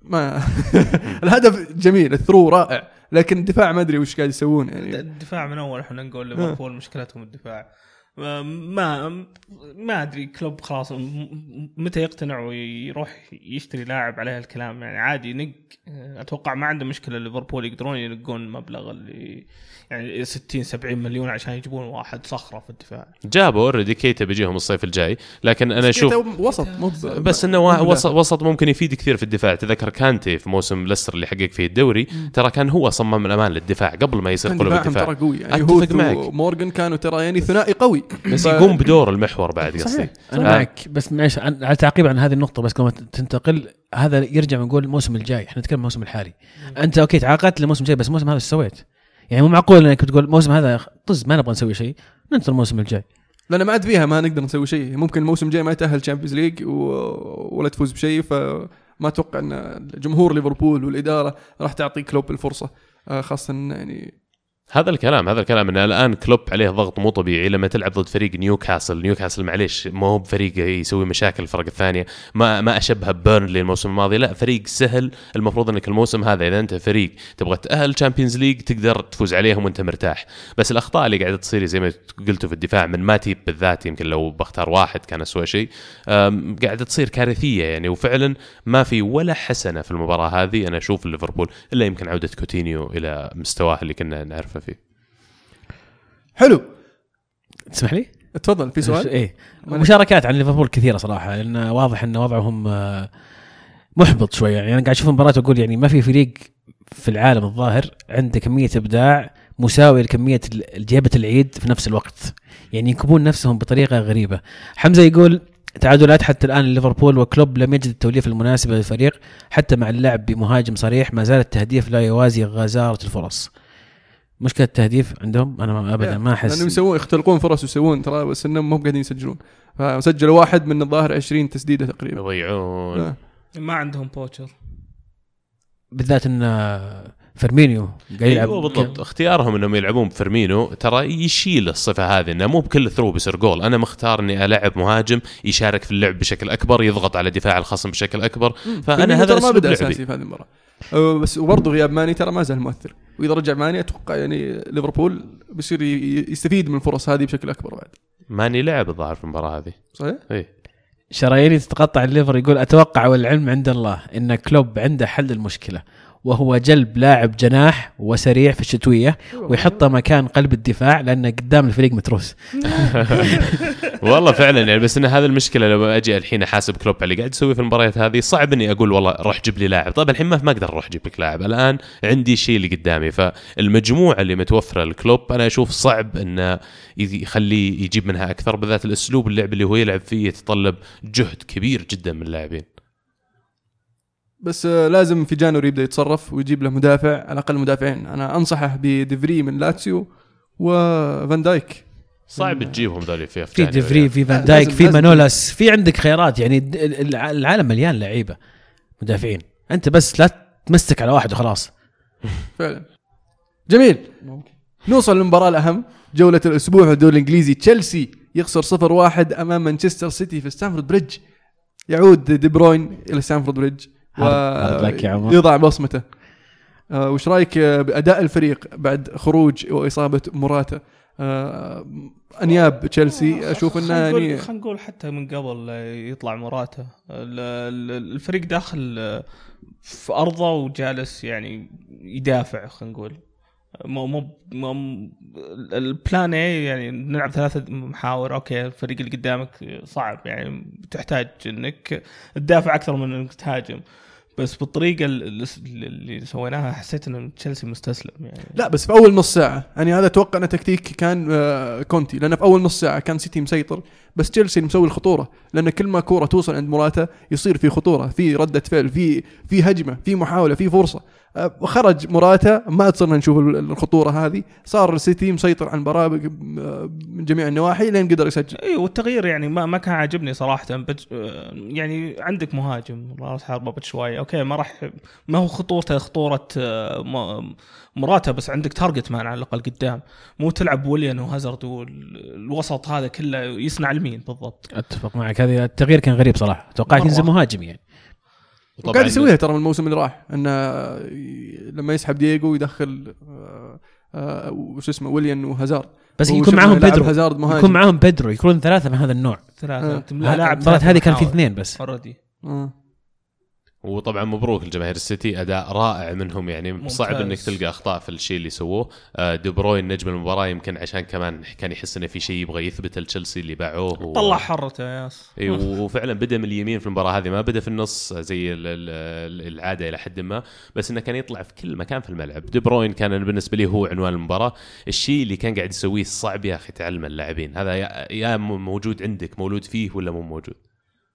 S1: ما الهدف جميل ال through رائع لكن الدفاع ما أدري وش قاعد يسوون يعني.
S2: الدفاع من أول إحنا نقول ليفربول مشكلتهم الدفاع. ما ما أدري كلوب خلاص متى يقتنع ويروح يشتري لاعب عليه الكلام؟ يعني عادي ينق أتوقع ما عنده مشكلة ليفربول يقدرون ينقون مبلغ اللي يعني 60 70 مليون عشان يجيبون واحد صخرة في الدفاع.
S3: جابوا already كيتا بيجيهم الصيف الجاي لكن أنا
S1: أشوف وسط
S3: بس
S1: إنه.
S3: وسط, وسط ممكن يفيد كثير في الدفاع. تذكر كانتي في موسم ليستر اللي حقق فيه الدوري ترى كان هو صمام الأمان للدفاع قبل ما يصير قلوب الدفاع.
S1: ترى قوي يعني
S3: معك.
S1: ومورجان كانوا ترى يعني ثنائي قوي.
S3: بس يقوم بدور المحور بعد قصدي.
S4: صحيح أنا
S3: آه.
S4: معك. بس معلش عن- على تعقيب عن هذه النقطة بس قبل ما تنتقل هذا يرجع ونقول الموسم الجاي. إحنا نتكلم الموسم الحالي. أنت okay تعاقدت للموسم الجاي بس الموسم هذا إيش سويت؟ يعني مو معقول إنك تقول الموسم هذا طز ما نبغى نسوي شيء. ننتظر الموسم الجاي.
S1: لأن ما عاد فيها ما نقدر نسوي شيء. ممكن الموسم الجاي ما يتأهل Champions League و... ولا تفوز بشيء فما أتوقع إن جمهور ليفربول والإدارة راح تعطي كلوب الفرصة. آه، خاصة يعني
S3: هذا الكلام هذا الكلام إن الآن كلوب عليه ضغط مو طبيعي لما تلعب ضد فريق نيوكاسل. نيوكاسل معليش ما هو بفريق يسوي مشاكل الفرق الثانية. ما ما أشبه بيرنلي الموسم الماضي. لا فريق سهل. المفروض إنك الموسم هذا إذا أنت فريق تبغى تأهل Champions League تقدر تفوز عليهم وأنت مرتاح. بس الأخطاء اللي قاعدة تصير زي ما قلتوا في الدفاع من ماتيب بالذات يمكن لو بختار واحد كان اسوء شيء قاعدة تصير كارثية يعني. وفعلا ما في ولا حسنة في المباراة هذه. أنا أشوف ليفربول إلا يمكن عودة كوتينيو إلى مستواه اللي كنا نعرفه. فيه.
S1: حلو.
S4: تسمح لي؟
S1: تفضل في سؤال؟
S4: إيه. مشاركات عن ليفربول كثيرة صراحة لأن واضح إن وضعهم آه، محبط شوية. يعني أنا قاعد أشوف المباراه وأقول يعني ما في فريق في العالم الظاهر عنده كمية إبداع مساوية لكمية ال- جيبه العيد في نفس الوقت. يعني ينكبون نفسهم بطريقة غريبة. حمزة يقول تعادلات حتى الآن ليفربول وكلوب لم يجد التوليفه المناسبه للفريق حتى مع اللعب بمهاجم صريح ما زال التهديف لا يوازي غزارة الفرص. مشكلة التهديف عندهم أنا ما- ابدا ما أحس.
S1: لأنهم يسوون يختلقون فرص ويسوون ترى بس إنهم مو قاعدين يسجلون. فسجلوا واحد من الظاهر 20 تسديدة تقريبا.
S3: يضيعون.
S1: آه.
S2: ما عندهم poacher.
S4: بالذات إن آه، فيرمينيو قاعد يلعب.
S3: أيوه بالضبط. اختيارهم إنهم يلعبون بفيرمينو ترى يشيل الصفة هذه إنه مو بكل through بيصير جول. أنا مختار إني ألعب مهاجم يشارك في اللعب بشكل أكبر يضغط على دفاع الخصم بشكل أكبر.
S1: فأنا
S3: هذا
S1: ما
S3: اسلوب
S1: بدأ
S3: لعبي.
S1: أساسي في هذه المباراة. بس وبرضه غياب ماني ترى ما زال مؤثر. وإذا رجع ماني أتوقع يعني ليفربول بيصير يستفيد من الفرص هذه بشكل أكبر بعد.
S3: ماني لعب الظاهر في المباراة هذه.
S1: صحيح؟
S3: إي.
S4: شراييني تتقطع الليفر يقول أتوقع والعلم عند الله إن كلوب عنده حل المشكلة وهو جلب لاعب جناح وسريع في الشتوية ويحطه مكان قلب الدفاع لأنه قدام الفريق متروس.
S3: والله فعلا يعني بس إن هذا المشكلة لما أجي الحين أحاسب كلوب على اللي قاعد يسويه في المباريات هذه صعب إني أقول والله روح جيب لي لاعب. طيب الحين ما ما أقدر أروح أجيب لك لاعب. الآن عندي الشيء اللي قدامي. فالمجموعة اللي متوفرة لكلوب أنا أشوف صعب إنه يخليه يجيب منها أكثر بالذات الأسلوب اللعب اللي هو يلعب فيه يتطلب جهد كبير جدا من اللاعبين.
S1: بس لازم في جانوري يبدأ يتصرف ويجيب له مدافع على الأقل مدافعين. أنا أنصحه بديفري من لاتسيو وفان دايك.
S3: صعب تجيبهم ذولي في
S4: في ديفري في فان دايك في مانولاس. في عندك خيارات يعني العالم مليان لعيبة مدافعين. أنت بس لا تمسك على واحد وخلاص.
S1: فعلا. جميل. نوصل للمباراة الأهم جولة الأسبوع في الدوري الإنجليزي. تشيلسي يخسر 0-1 أمام مانشستر سيتي في ستانفورد بريدج. يعود دي بروين إلى ستانفورد بريدج.
S4: hard luck يا عمر.
S1: يضع بصمته. آه، وش رأيك آه، بأداء الفريق بعد خروج وإصابة موراتا؟ آه، أنياب تشيلسي أشوف إنه
S2: خلينا نقول
S1: يعني
S2: خلينا نقول حتى من قبل يطلع موراتا ال- الفريق داخل في أرضه وجالس يعني يدافع خلينا نقول. مو مو مو ال plan اي يعني نلعب ثلاثة محاور okay الفريق اللي قدامك صعب يعني تحتاج إنك تدافع أكثر من إنك تهاجم. بس بالطريقة اللي سويناها حسيت إن تشيلسي مستسلم يعني.
S1: لا بس في أول نص ساعة يعني هذا أتوقع انه تكتيك كان آه، كونتي لأن في أول نص ساعة كان سيتي مسيطر بس تشيلسي مسوي الخطورة لأن كل ما كورة توصل عند موراتا يصير في خطورة في ردة فعل في في هجمة في محاولة في فرصة. خرج موراتا ما صرنا نشوف ال- الخطورة هذه. صار السيتي مسيطر على المباراه من جميع النواحي لين قدر يسجل.
S2: اي والتغيير يعني ما ما كان عاجبني صراحة بج... يعني عندك مهاجم راس حربه بتشواي okay ما راح ما هو خطورته خطورة م- موراتا بس عندك target man على الأقل قدام. مو تلعب ويليان وهازارد والوسط هذا كله يصنع لمين بالضبط.
S4: أتفق معك. هذا التغيير كان غريب صراحة. توقعت. ينزل مهاجم يعني.
S1: وقاعد يسويها ترى من الموسم اللي راح. إنه لما يسحب دييغو يدخل آه، آه، وش اسمه ويليان وهازارد.
S4: بس يكون معاهم بيدرو
S1: هازارد مهاجم.
S4: يكون معاهم بيدرو يكونون ثلاثة من هذا النوع.
S2: ثلاثة.
S1: آه.
S2: لاعب
S4: المباراة هذه كان في اثنين بس.
S2: already.
S1: آه.
S3: وطبعا مبروك لجماهير السيتي أداء رائع منهم يعني
S2: ممتاز.
S3: صعب إنك تلقى أخطاء في الشيء اللي سووه. آه، دي بروين نجم المباراة يمكن عشان كمان كان يحس إنه في شيء يبغى يثبت لتشيلسي اللي باعوه و...
S2: طلع حرته يا ياس.
S3: إي وفعلا بدأ من اليمين في المباراة هذه ما بدأ في النص زي ال- ال- العادة إلى حد ما بس إنه كان يطلع في كل مكان في الملعب. دي بروين كان بالنسبة لي هو عنوان المباراة. الشيء اللي كان قاعد يسويه صعب يا أخي تعلم اللاعبين. هذا يا, موجود عندك مولود فيه ولا مو موجود؟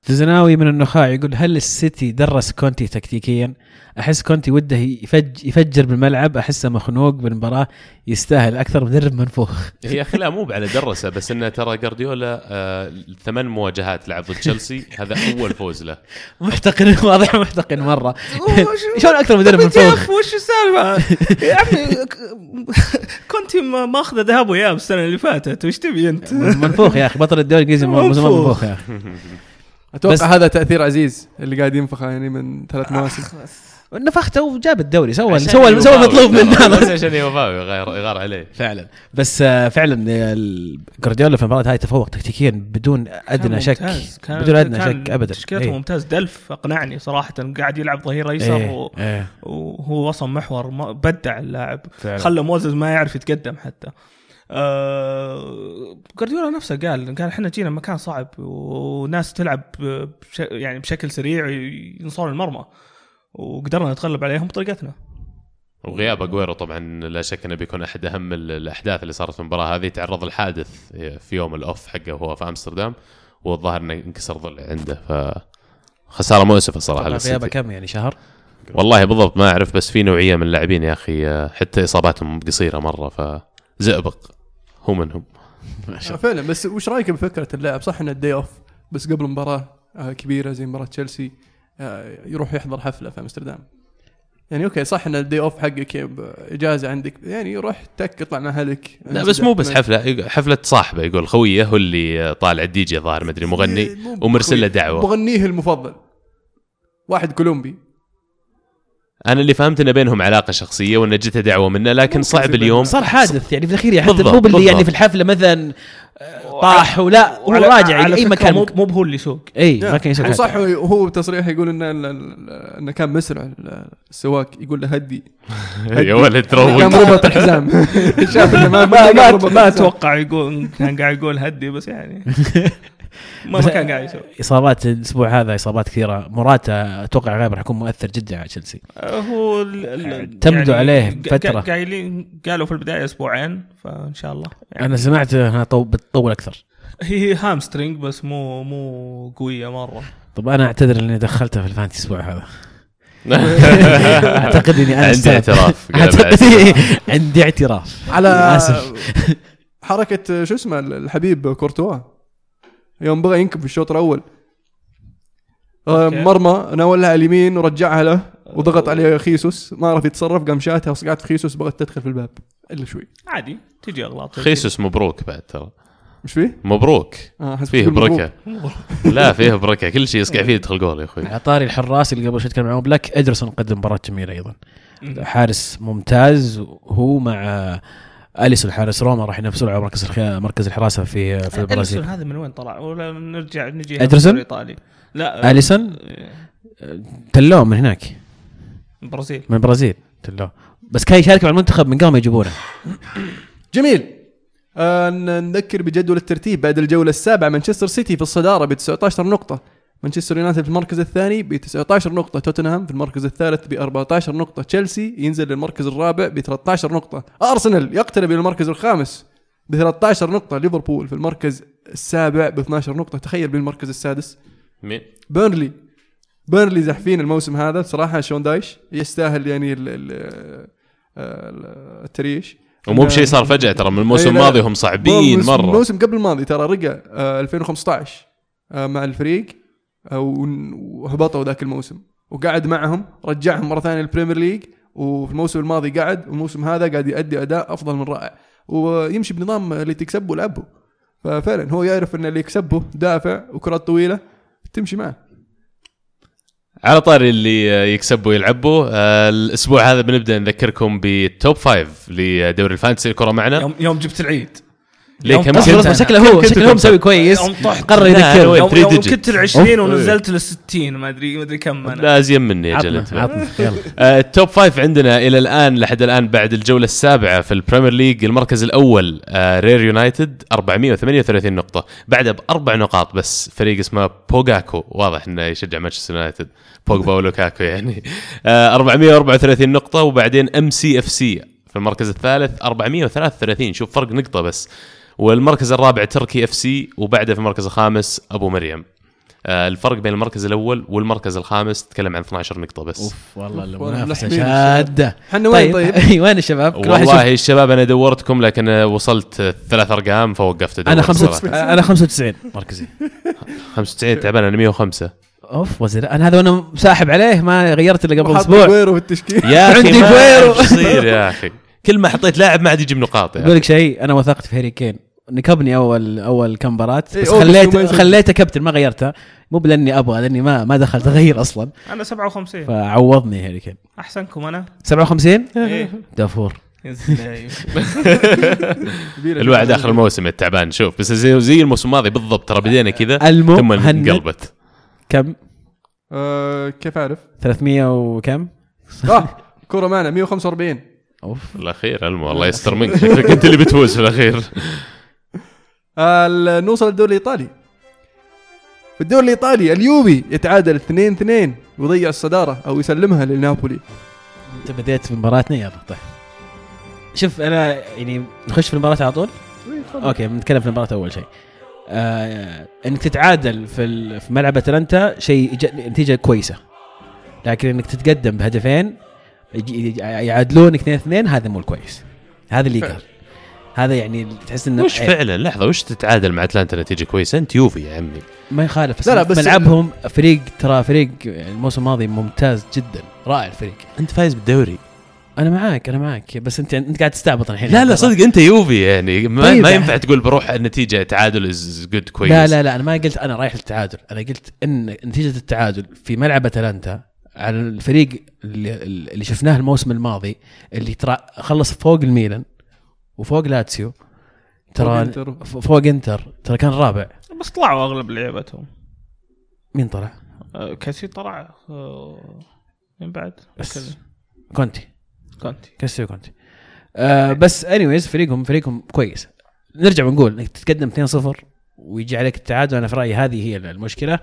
S4: تشلساوي من النخاع يقول هل السيتي درس كونتي تكتيكيا؟ أحس كونتي وده يفج يفجر بالملعب أحسه مخنوق بالمباراة يستاهل أكثر مدرب منفوخ
S3: يا أخي لا مو على درسه بس انه ترى جارديولا آه ثمان مواجهات لعب ضد تشيلسي هذا أول فوز له
S4: محتقن واضح محتقن مرة شلون أكثر مدرب منفوخ؟
S2: وش السالفة؟ يا عمي كنت ماخذه ذهب وياب السنة اللي فاتت وش تبي أنت؟
S4: منفوخ يا أخي بطل الدوري الإنجليزي.
S2: منفوخ
S4: يا أخي
S1: أتوقع
S4: بس-
S1: هذا تأثير عزيز اللي قاعد ينفخه يعني من ثلاث مواسم.
S4: نفخته وجاب الدوري سوى سوى سوى المطلوب منه.
S3: بس عشان يوفاوي غير غار عليه.
S4: فعلا. بس آه، فعلا آه، ال- جوارديولا في المباراة هاي تفوق تكتيكيا بدون أدنى شك.
S2: ممتاز. كان
S4: بدون أدنى
S2: كان
S4: شك ابدا.
S2: تشكيلته
S4: إيه.
S2: ممتاز. دلف أقنعني صراحة قاعد يلعب ظهير أيسر
S4: إيه،
S2: و-
S4: إيه،
S2: وهو وصل محور ما- بدع اللاعب. خلى موزز ما يعرف يتقدم حتى. آه جوارديولا نفسه قال قال إحنا جينا مكان صعب وناس تلعب بش يعني بشكل سريع ينصرون المرمى وقدرنا نتغلب عليهم بطريقتنا.
S3: وغياب أجويرو طبعا لا شك إنه بيكون أحد أهم ال- الأحداث اللي صارت في المباراة هذه. تعرض لحادث في يوم ال off حقه وهو في أمستردام والظاهر إنه انكسر ضلع عنده. ف خسارة مؤسفة صراحة
S4: طبعاً غيابه كم يعني شهر؟
S3: والله بالضبط ما أعرف بس في نوعية من اللاعبين يا أخي حتى إصاباتهم قصيرة مرة فزئبق هو منهم
S4: ما شاء
S1: آه، فعلا. بس وش رأيك بفكرة اللاعب؟ صح انه ال day off بس قبل مباراة آه، كبيرة زي مباراة تشيلسي آه، يروح يحضر حفلة في أمستردام. يعني أوكي صح إن ال day off حقك إجازة عندك يعني روح تك اطلع مع أهلك.
S3: لا بس مو بس حفلة حفلة صاحبه يقول خويه هو اللي طالع الدي جي ظاهر مدري مغني ومرسل له. دعوة.
S1: مغنيه المفضل. واحد كولومبي.
S3: أنا اللي فهمت إنه بينهم علاقة شخصية وإن جته دعوة منه لكن صعب اليوم.
S4: صار حادث يعني في الأخير حتى
S3: بالضبط،
S4: مو باللي يعني. في الحفلة مثلا آه، طاح ولا هو راجع
S2: على
S4: أي
S2: فكرة
S4: مكان.
S2: مو مو هو اللي يسوق
S4: إي ما كان يسوي
S1: وصح
S4: حاجة.
S1: وهو تصريح يقول انه ال- ال- إنه كان مسرع السواق يقول له هدي.
S3: يا ولد
S1: كان
S3: روق
S1: مربط الحزام شاف إنه ما
S2: ما
S1: ما
S2: ما, ما أتوقع يقول كان قاعد يقول هدي بس يعني. ما, ما كان قاعد يسوي.
S4: إصابات الأسبوع هذا إصابات كثيرة. موراتا أتوقع غالبا راح يكون مؤثر جدا على تشيلسي.
S2: هو ال- ال-
S4: اعتمدوا عليه
S2: قا-
S4: فترة.
S2: قا- قايلين قالوا في البداية أسبوعين فإن شاء الله. يعني
S4: أنا سمعت إنها طو- بتطول أكثر.
S2: هي hamstring بس مو مو قوية مرة.
S4: طب أنا أعتذر إني دخلتها في ال fantasy الأسبوع هذا. أعتقد إني أنا
S3: عندي. اعتراف أعتقد.
S4: عندي اعتراف.
S1: على
S4: آسف.
S1: حركة شو اسمه الحبيب كورتوا. يوم بغى ينكب في الشوط الأول. آه،
S2: أوكي.
S1: مرمى ناولها على اليمين ورجعها له وضغط عليه خيسوس. ما عرف يتصرف قام شاتها وصقعت في خيسوس بغت تدخل في الباب إلا شوي.
S2: عادي تجي اغلاط
S3: خيسوس مبروك بعد ترى.
S1: مش فيه؟
S3: مبروك.
S1: حسب
S3: فيه. بركة. لا فيه بركة. كل شيء يصقع فيه يدخل جول يا أخوي.
S4: على طاري الحراس اللي قبل شوي تكلم عنهم بلاك إدرسون قدم مباراة جميلة
S2: أيضا.
S4: حارس ممتاز هو مع أليسون حارس روما راح ينافسون على مركز مركز الحراسة في في البرازيل.
S2: أليسون هذا من وين طلع؟ ولا نرجع نجي؟ الايطالي لا
S4: أليسون؟
S2: آه،
S4: تلوه من هناك.
S2: البرازيل
S4: من البرازيل تلوه. بس كان يشارك مع المنتخب من قبل ما يجيبونه.
S1: جميل. آه نذكر بجدول الترتيب بعد الجولة السابعة مانشستر سيتي في الصدارة ب 19 نقطة. مانشستر يونايتد في المركز الثاني ب 19 نقطة، توتنهام في المركز الثالث ب 14 نقطة، تشيلسي ينزل للمركز الرابع ب 13 نقطة، أرسنال يقترب إلى المركز الخامس ب 13 نقطة، ليفربول في المركز السابع ب 12 نقطة، تخيل بالمركز السادس،
S3: مين؟
S1: بيرنلي بيرلي زحفين الموسم هذا. بصراحه شون دايش يستاهل يعني ال ال ال- التريش.
S3: ومو بشيء صار فجأة ترى. من الموسم. الماضي هم صعبين مرة.
S1: الموسم قبل الماضي ترى رجع آه 2015 آه مع الفريق. آه وهبطوا ذاك الموسم. وقعد معهم رجعهم مرة ثانية ال Premier League وفي الموسم الماضي قعد والموسم هذا قاعد يؤدي أداء أفضل من رائع. ويمشي بنظام اللي تكسبه لعبه. ففعلا هو يعرف إن اللي يكسبه دافع وكرات طويلة تمشي معه.
S3: على طاري اللي يكسبوا ويلعبوا آه، الأسبوع هذا بنبدأ نذكركم بال top five لدوري ال fantasy. الكرة معنا.
S2: يوم يوم جبت العيد.
S3: ليه
S2: يوم
S3: كم
S4: اصبر شكله هو شكله هو مسوي كويس.
S2: يوم
S4: قرر
S3: أنا
S2: يوم, يوم
S3: digit.
S2: كنت ال 20
S4: أوف.
S2: ونزلت لل 60 ما أدري ما أدري كم أنا.
S3: لا أزين مني يا جل
S4: عطنا
S3: انت
S4: عطنا. يلا.
S3: آه، ال top five عندنا إلى الآن لحد الآن بعد الجولة السابعة في ال Premier League المركز الأول آه، رير يونايتد 438 نقطة. بعدها بأربع نقاط بس فريق اسمه بوغاكو. واضح إنه يشجع مانشستر يونايتد. بوجبا ولوكاكو يعني. آه، 434 نقطة وبعدين MCFC في المركز الثالث 433 شوف فرق نقطة بس. والمركز الرابع تركي FC وبعده في المركز الخامس ابو مريم. آه، الفرق بين المركز الأول والمركز الخامس تتكلم عن 12 نقطة بس.
S4: أوف والله المنافسه شادة.
S1: إحنا وين طيب؟
S4: أي وين الشباب؟ كل واحد
S3: والله الشباب أنا دورتكم لكن وصلت ثلاث أرقام فوقفت ادور
S4: أنا
S3: صراحة.
S4: 95 أنا 95 مركزي.
S3: 95 تعبان أنا 105
S4: أوف وزير. أنا هذا وأنا ساحب عليه ما غيرت إلا قبل أسبوع.
S1: جويرو في التشكيل.
S3: يا أخي
S4: عندي
S3: إيش يصير يا أخي. كل ما حطيت لاعب ما عاد يجيب نقاط
S4: أقول
S3: أخي.
S4: لك شيء أنا وثقت في هاري كين. نكبني اول أول كم مباراة.
S1: إيه،
S4: بس خليت. خليته كابتن ما غيرته. مو لاني أبغى لأني ما ما دخلت أغير أصلا.
S2: أنا 57
S4: فعوضني هاري كين.
S2: أحسنكم أنا.
S4: 57
S2: إيه.
S4: دافور.
S3: الواحد اخر الموسم التعبان. شوف بس زي, زي الموسم الماضي بالضبط ترى بدينا كذا ثم انقلبت.
S4: كم؟
S1: آه كيف أعرف؟
S4: 300 وكم؟
S1: آه كرة معنا 145
S4: أوف.
S3: الأخير ألمو الله يستر منك. شكلك أنت اللي بتفوز في
S1: الأخير. ال- نوصل للدوري الإيطالي. في الدوري الإيطالي اليوفي يتعادل 2 2 ويضيع الصدارة أو يسلمها لنابولي.
S4: أنت بديت في مباراتنا يلا طيب. شوف أنا يعني نخش في المباراة على طول؟ أوكي بنتكلم في المباراة أول شيء. آه إنك تتعادل في في ملعب أتلانتا شيء نتيجة كويسة. لكن إنك تتقدم بهدفين يعادلونك 2 2 هذا مو الكويس. هذا اللي يقهر هذا يعني تحس إنه
S3: وش
S4: عيب.
S3: فعلا؟ لحظة وش تتعادل مع أتلانتا نتيجه كويسه انت يوفي يا عمي.
S4: ما يخالف بس,
S1: لا، لا، بس-
S4: ملعبهم فريق ترى فريق الموسم الماضي ممتاز جدا رائع الفريق.
S3: أنت فايز بالدوري.
S4: أنا معاك أنا معاك بس أنت أنت قاعد تستعبط الحين.
S3: لا لا صدق أنت يوفي يعني. ما,
S4: طيب
S3: ما ينفع تقول بروح النتيجة تعادل as good كويس
S4: لا لا لا أنا ما قلت أنا رايح للتعادل. أنا قلت إن نتيجة التعادل في ملعب أتلانتا على الفريق اللي, اللي شفناه الموسم الماضي اللي ترى خلص فوق الميلان وفوق لاتسيو. ترى فوق إنتر. ترى كان رابع.
S2: بس طلعوا أغلب لعيبتهم.
S4: مين طلع؟
S2: آه، كاسي طلع آه، من بعد.
S4: بس. كونتي.
S2: كونتي.
S4: كاستيو كونتي. آه بس anyways فريقهم فريقهم كويس. نرجع ونقول إنك تتقدم 2-0 ويجي عليك التعادل. أنا في رأيي هذه هي المشكلة.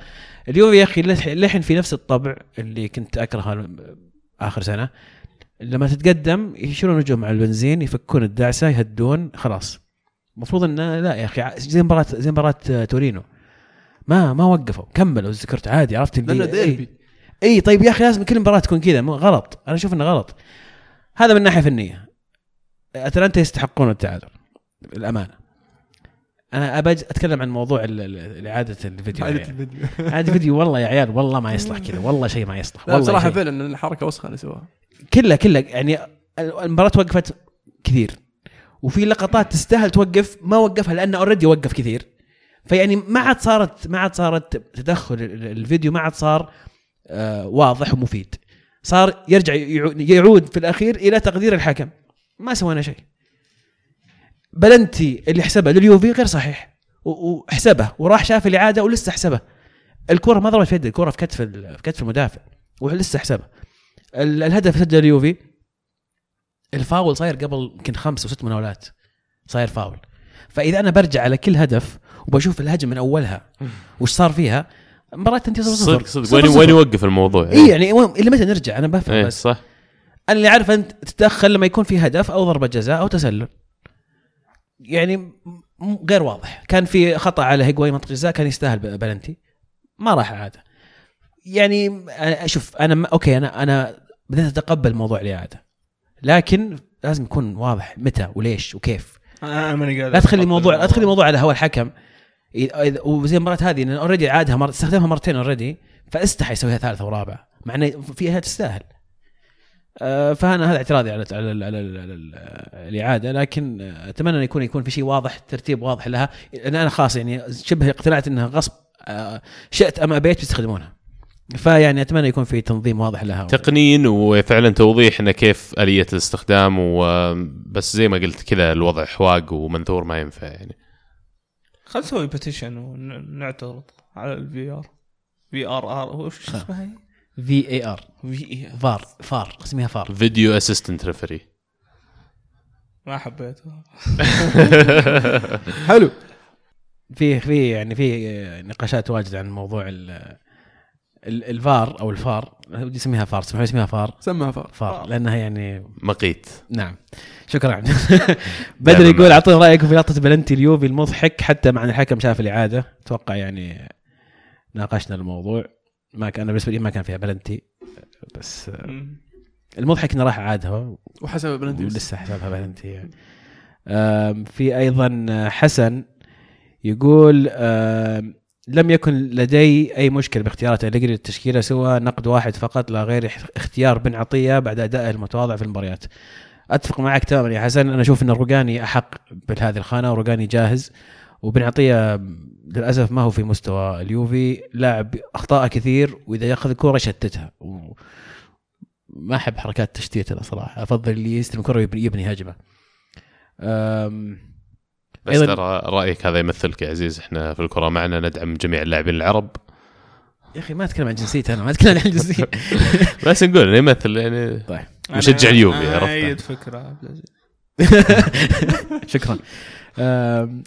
S4: اليوفي يا أخي لح- لحن في نفس الطبع اللي كنت أكرهه آخر سنة. لما تتقدم يشيلون وجههم مع البنزين يفكون الدعسة يهدون خلاص. المفروض انه لا يا أخي زي مباراه زي مباراة آه، تورينو. ما ما وقفوا. كملوا ذكرت عادي عرفت اللي-
S1: لأنه ديربي
S4: اي طيب يا أخي لازم كل مباراة تكون كذا. غلط. أنا أشوف إنه غلط. هذا من ناحية فنية. أتلانتا يستحقون التعادل الأمانة. أنا أبى أتكلم عن موضوع إعادة الفيديو. يعني.
S1: الفيديو.
S4: إعادة الفيديو والله يا عيال والله ما يصلح كذا والله شيء ما يصلح والله
S1: بصراحة
S4: شيء.
S1: فعلا الحركة وسخة اللي سواها
S4: كلها كلها يعني المباراة وقفت كثير. وفي لقطات تستاهل توقف ما وقفها لأنه اوريدي وقف كثير. فيعني ما عاد صارت ما عاد صارت تدخل ال- ال- الفيديو ما عاد صار آه واضح ومفيد. صار يرجع يعو- يعود في الأخير إلى تقدير الحكم. ما سوينا شيء. بلنتي اللي حسبها لليوفي غير صحيح. وحسبه وراح شاف الإعادة ولسه حسبه. الكرة ما ضربت في يده الكرة في كتف في كتف المدافع ولسه حسبها ال- الهدف سجل اليوفي. الفاول صاير قبل يمكن خمس وست مناولات. صاير فاول. فإذا أنا برجع على كل هدف وبشوف الهجمة من أولها وش صار فيها؟ مباراة تنتهي صفر
S3: صدق
S4: صفر
S3: صدق وين وين يوقف الموضوع؟
S4: اي يعني وين- إلى متى نرجع؟ أنا بفهم
S3: إيه
S4: بس.
S3: صح.
S4: أنا اللي عارف أنت تتدخل لما يكون في هدف أو ضربة جزاء أو تسلل. يعني غير واضح. كان في خطأ على هيجواين منطقة جزاء كان يستاهل بلنتي. ما راح عادة. يعني أنا- شوف أنا okay أنا أنا بديت اتقبل موضوع الإعادة. لكن لازم يكون واضح متى وليش وكيف.
S2: قدر
S4: لا تخلي الموضوع لا تخلي الموضوع. على هوا الحكم. وزي المرات هذه انه already عادها مر... استخدمها مرتين already فاستحى يسويها ثالثه ورابعه مع انه فيها تستاهل. آه، فأنا هذا اعتراضي على على, على, على, على ال- الإعادة لكن آه، أتمنى انه يكون يكون في شيء واضح ترتيب واضح لها. لأن أنا خلاص يعني شبه اقتنعت إنها غصب آه، شئت أم أبيت بيستخدمونها. فيعني أتمنى يكون في تنظيم واضح لها.
S3: تقنين وفعلا توضيح انه كيف آلية الاستخدام وبس زي ما قلت كذا الوضع حواس ومنثور ما ينفع يعني.
S2: خل نسوي petition ونعترض على ال VRV R R وش اسمها هي؟
S4: VAR
S2: V A
S4: VAR VAR. اسمها VAR.
S3: video assistant referee
S2: ما حبيتها
S1: حلو.
S4: في في يعني في نقاشات واجد عن موضوع ال- الفار أو الفار ودي اسميها فار اسمحوا لي اسميها فار.
S1: سمها فار.
S4: فار لأنها يعني
S3: مقيت.
S4: نعم. شكرا. بدر يقول اعطونا رايكم في لقطة بلنتي اليوفي المضحك حتى مع أن الحكم شاف الإعادة. أتوقع يعني ناقشنا الموضوع. ما كان أنا بالنسبة لي ما كان فيها بلنتي بس. المضحك إنه راح عادها.
S1: وحسب بلنتي
S4: ولسه حسابها بلنتي يعني. في أيضا حسن يقول لم يكن لدي أي مشكلة باختيارات. اليجري للتشكيله سوى نقد واحد فقط لا غير اخ- اختيار بن عطية بعد ادائه المتواضع في المباريات. أتفق معك تماما يا حسن. أنا أشوف أن الرقاني أحق بهذه الخانة ورقاني جاهز. وبن عطية للأسف ما هو في مستوى اليوفي. لاعب أخطاء كثير وإذا يأخذ الكره يشتتها. ما أحب حركات تشتيت أنا صراحة. أفضل اللي يستلم الكره ويبني يبني هجمة. أم،
S3: بس
S4: أيضاً-
S3: ترى رأيك هذا يمثلك يا عزيز. إحنا في الكرة معنا ندعم جميع اللاعبين العرب.
S4: يا أخي ما أتكلم عن جنسيتي أنا ما أتكلم عن جنسيتي.
S3: بس نقول إنه يمثل يعني
S4: طيب.
S3: مشجع اليوفي، عرفت؟
S2: ايد فكرة عبد العزيز.
S4: شكرا.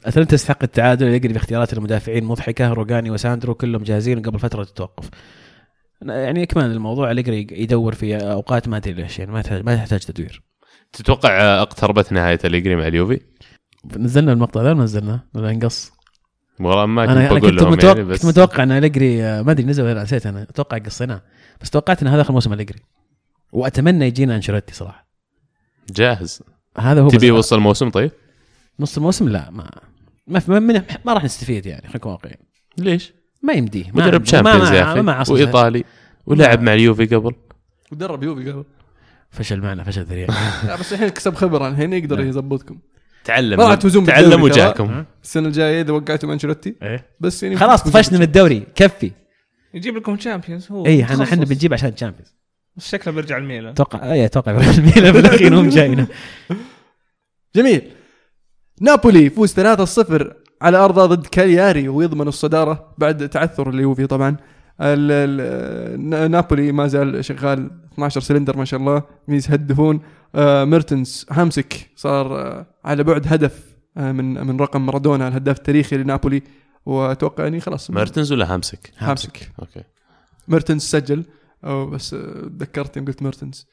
S4: اتلانتا تستحق التعادل يجري باختيارات المدافعين مضحكة روجاني وساندرو كلهم جاهزين قبل فترة التوقف. يعني كمان الموضوع أليجري يدور في أوقات ما أدري ليش يعني ما تحتاج ما تحتاج تدوير.
S3: تتوقع أقتربت نهاية أليجري مع اليوفي؟
S4: نزلنا المقطع ذا ولا نزلنا ولا نقص.
S3: والله ما
S4: أنا,
S3: كنت
S4: أنا
S3: بقول
S4: كنت
S3: لهم
S4: متوقع
S3: يعني بس
S4: كنت متوقع إن أليجري آه، ما أدري نزل ولا نسيت أنا أتوقع قصيناه. بس توقعت إن هذا آخر موسم أليجري. وأتمنى يجينا أنشيلوتي صراحة.
S3: جاهز.
S4: هذا هو
S3: تبي يوصل الموسم طيب؟
S4: نص الموسم لا ما ما في- ما, ما, ما راح نستفيد يعني خلينا نكون واقعيين.
S3: ليش؟
S4: ما يمديه ما
S3: مدرب
S4: عنده-
S3: Champions
S4: ما-
S3: يا
S4: أخي
S3: وإيطالي ولعب مع اليوفي قبل.
S1: ودرب يوفي قبل.
S4: فشل معنا فشل ذريع
S1: لا بس الحين كسب خبرة الحين يقدر
S4: نعم.
S1: يظبطكم.
S3: تعلم
S1: ما
S3: تعلم
S1: ترى.
S3: وجاكم
S1: السنة الجاية إذا وقعتوا أنشيلوتي.
S4: إيه.
S1: بس يعني
S4: خلاص طفشنا من الدوري. كفي.
S2: يجيب لكم Champions هو
S4: اي إحنا
S2: إحنا.
S4: بنجيب عشان Champions
S2: بس شكله بيرجع الميلان.
S4: أتوقع اي أتوقع الميلان في الاخير هم جاينا
S1: جميل. نابولي يفوز 3-0 على أرضه ضد كالياري ويضمن الصدارة بعد تعثر اليوفي طبعا. ال- ال- نابولي ما زال شغال 12 سلندر ما شاء الله يهدفون آه، ميرتنز هامسك صار آه، على بعد هدف آه، من من رقم مارادونا الهداف التاريخي لنابولي. وأتوقع إني خلاص.
S3: ميرتنز ولا هامسك؟
S1: هامسك
S3: okay.
S1: ميرتنز سجل. أو بس آه، تذكرت يوم قلت ميرتنز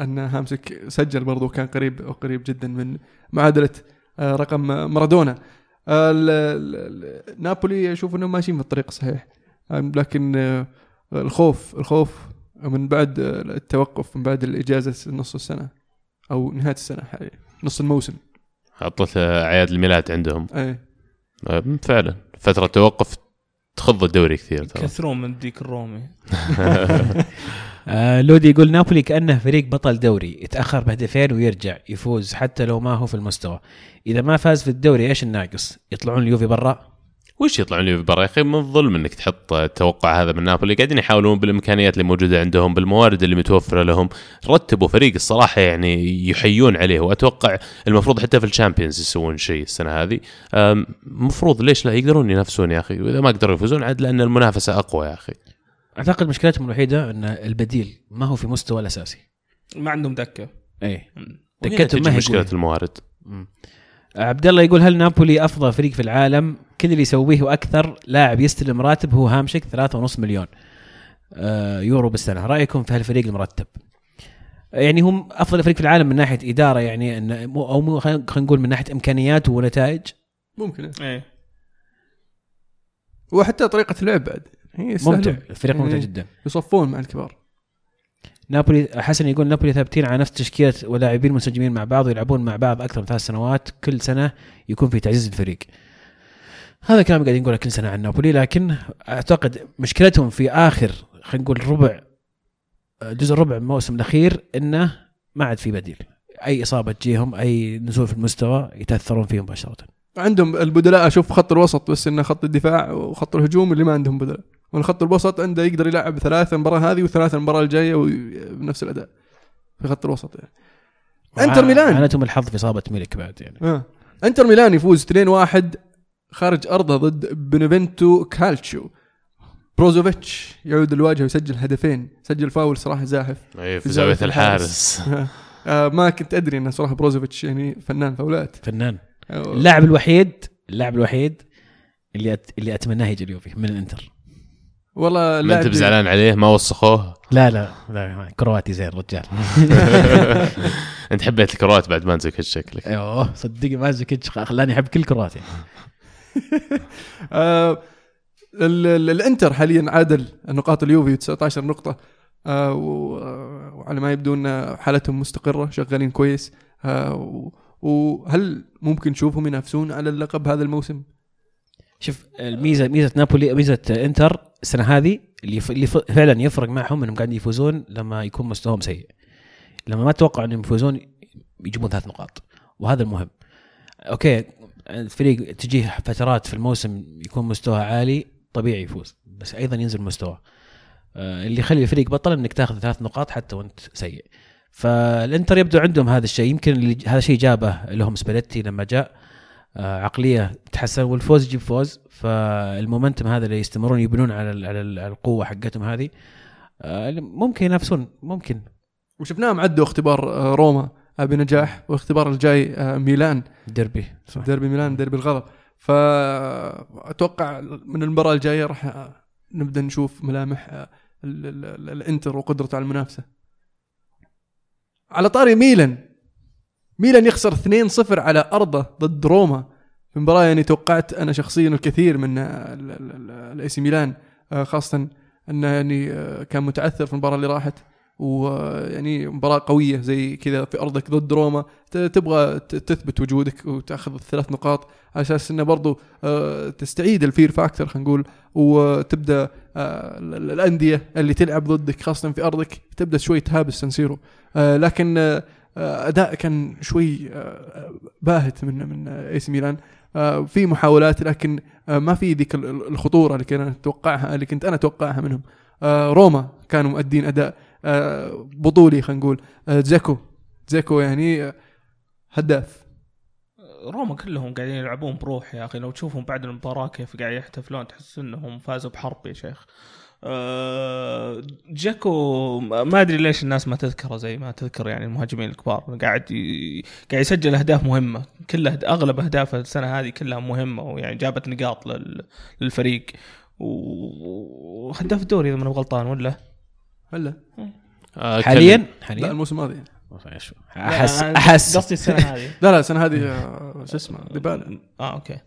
S1: أن هامسك سجل برضو كان قريب أو قريب جدا من معادلة آه، رقم آه، مارادونا آه، نابولي أشوف إنهم ماشيين في الطريق الصحيح آه، لكن آه، الخوف الخوف من بعد آه، التوقف من بعد الإجازة نص السنة. أو نهاية السنة حاليا نص الموسم.
S3: عطله أعياد الميلاد عندهم.
S1: إيه.
S3: آه، فعلا. فترة توقف تخض الدوري كثير ترى.
S2: كثرون من الديك الرومي.
S4: آه لودي يقول نابولي كأنه فريق بطل دوري يتأخر بهدفين ويرجع يفوز حتى لو ما هو في المستوى. إذا ما فاز في الدوري إيش الناقص؟ يطلعون اليوفي برا؟
S3: وش يطلعون لي برا يا أخي؟ من الظلم إنك تحط التوقع هذا من نابولي. قاعدين يحاولون بالإمكانيات اللي موجودة عندهم بالموارد اللي متوفرة لهم. رتبوا فريق الصراحة يعني يحيون عليه. وأتوقع المفروض حتى في الشامبيونز يسوون شيء السنة هذه. المفروض ليش لا؟ يقدرون ينافسون يا أخي. وإذا ما قدروا يفوزون عاد لأن المنافسة أقوى يا أخي.
S4: أعتقد مشكلتهم الوحيدة إن البديل ما هو في مستوى الأساسي.
S2: ما عندهم دكة.
S4: اي
S3: وهنا
S4: دكتهم ما هي مشكلة.
S3: الموارد؟
S4: مم. عبد الله يقول هل نابولي أفضل فريق في العالم؟ كل اللي يسويه وأكثر لاعب يستلم راتب هو هامشك 3.5 مليون آه، يورو بالسنة. رأيكم في هالفريق المرتب؟ يعني هم أفضل فريق في العالم من ناحية إدارة يعني أو مو- خلينا نقول من ناحية إمكانيات ونتائج؟
S1: ممكن. إيه. وحتى طريقة اللعب بعد. هي.
S4: ممتع. الفريق ممتع
S1: يعني
S4: جدا.
S1: يصفون مع الكبار.
S4: نابولي حسن يقول نابولي ثابتين على نفس تشكيلة ولاعبين منسجمين مع بعض ويلعبون مع بعض أكثر من ثلاث سنوات كل سنة يكون في تعزيز الفريق. هذا الكلام قاعدين نقوله كل سنة عن نابولي لكن أعتقد مشكلتهم في آخر خلينا نقول ربع الجزء الربع من الموسم الأخير إنه ما عاد في بديل. أي إصابة تجيهم أي نزول في المستوى يتأثرون فيه مباشرة.
S1: عندهم البدلاء أشوف خط الوسط بس إنه خط الدفاع وخط الهجوم اللي ما عندهم بدلاء. والخط الوسط عنده يقدر يلعب ثلاثة المباراة هذه وثلاثة المباراة الجاية بنفس الأداء. في خط الوسط يعني. إنتر ميلان.
S4: عانتهم الحظ في إصابة ميلك بعد يعني.
S1: آه. إنتر ميلان يفوز 2-1 خارج أرضه ضد بنفنتو كالتشيو. بروزوفيتش يعود الواجهه ويسجل هدفين. سجل فاول صراحة زاحف.
S3: في
S1: زاوية
S3: الحارس.
S1: آه. ما كنت أدري انه صراحة بروزوفيتش يعني فنان فاولات.
S4: فنان.
S1: آه،
S4: اللاعب الوحيد اللاعب الوحيد اللي أت... اللي أتمناه يجي اليوفي من الإنتر.
S1: والله
S3: ما
S1: اللاعب
S3: أنت بزعلان عليه؟ ما وسخوه؟
S4: لا لا لا كرواتي زين رجال.
S3: أنت حبيت الكروات بعد ما نزكت شكلك.
S4: أيوه صدقني مازوكيتش خلاني أحب كل كرواتيا
S1: آه ال- ال- الإنتر حاليا عادل نقاط اليوفي 19 نقطة. آه و- آه، وعلى ما يبدو إن حالتهم مستقرة شغالين كويس. آه و- وهل ممكن نشوفهم ينافسون على اللقب هذا الموسم؟
S4: شوف الميزه ميزة نابولي ميزة إنتر السنة هذه اللي. اللي. فعلا يفرق معهم إنهم قاعدين يفوزون لما يكون مستواهم سيء لما ما تتوقع إنهم يفوزون يجيبون ثلاث نقاط وهذا المهم أوكي الفريق تجيه فترات في الموسم يكون مستواه عالي طبيعي يفوز بس أيضا ينزل مستواه اللي يخلي الفريق بطل إنك تاخذ ثلاث نقاط حتى وأنت سيء فالإنتر يبدو عندهم هذا الشيء يمكن هذا الشيء جابه لهم سباليتي لما جاء عقلية تحسن والفوز يجيب فوز. فال momentum هذا اللي يستمرون يبنون على على ال- على القوة حقتهم هذه. آه، ممكن ينافسون ممكن.
S1: وشفناهم عدوا اختبار آه روما آه بنجاح واختبار الجاي آه ميلان.
S4: ديربي. صح.
S1: ديربي ميلان ديربي الغضب. فاتوقع من المباراة الجاية راح نبدأ نشوف ملامح ال- ال- ال- الإنتر وقدرته على المنافسة. على طاري ميلان ميلان يخسر 2-0 على أرضه ضد روما. في مباراة يعني توقعت أنا شخصيا الكثير من الاي سي ميلان آه، خاصة أنه يعني آه، كان متعثر في المباراة اللي راحت. ويعني مباراة قوية زي كذا في أرضك ضد روما. تبغى تثبت وجودك وتأخذ الثلاث نقاط. على أساس إنه برضو آه، تستعيد ال fear factor خلينا نقول. وتبدأ آه، ال- ال- الأندية اللي تلعب ضدك خاصة في أرضك تبدأ شوي تهاب سان سيرو آه، لكن آه، آه، أداء كان شوي آه، باهت من من اي سي ميلان آه، في محاولات لكن آه، ما في ذيك ال- ال- الخطورة اللي كنا نتوقعها اللي كنت أنا أتوقعها منهم. آه، روما كانوا مؤدين أداء آه، بطولي خلينا نقول. آه، دجيكو دجيكو يعني آه، هداف.
S2: روما كلهم قاعدين يلعبون بروح يا أخي. لو تشوفهم بعد المباراة كيف قاعد يحتفلون تحس إنهم فازوا بحرب يا شيخ. جاكو ما أدري ليش الناس ما تذكره زي ما تذكر يعني المهاجمين الكبار. قاعد ي... قاعد يسجل أهداف مهمة. كلها أغلب اهدافه السنة هذه كلها مهمة ويعني جابت نقاط لل... للفريق. وهداف الدوري إذا ماني غلطان ولا؟
S1: هلا.
S3: آه،
S4: حاليا؟
S3: كلم-
S1: لا
S4: حاليا
S1: الموسم الماضي
S4: احس أحس.
S2: قصدي السنة هذه.
S1: لا لا السنة هذه آه، شو اسمه ديبالا.
S2: آه okay.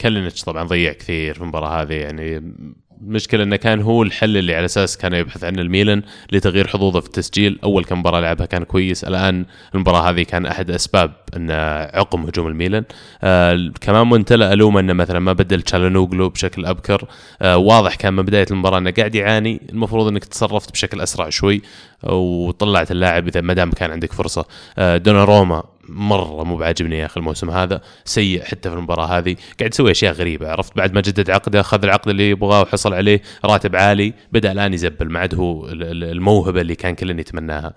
S3: كالينيتش طبعا ضيع كثير في المباراة هذه يعني المشكلة إنه كان هو الحل اللي على أساس كان يبحث عنه الميلان لتغيير حظوظه في التسجيل، أول كم مباراة لعبها كان كويس، الآن المباراة هذه كان أحد أسباب انه عقم هجوم الميلان، آه كمان مونتلا ألومه إنه مثلا ما بدل تشالانوغلو بشكل أبكر، آه واضح كان من بداية المباراة إنه قاعد يعاني، المفروض إنك تصرفت بشكل أسرع شوي وطلعت اللاعب إذا ما دام كان عندك فرصة، آه دوناروما مرة مو بعاجبني يا أخي الموسم هذا. سيء حتى في المباراة هذه. قاعد يسوي أشياء غريبة عرفت؟ بعد ما جدد عقده أخذ العقد اللي يبغاه وحصل عليه راتب عالي بدأ الآن يزبل ما عاد هو ال- ال- الموهبة اللي كان كلنا يتمناها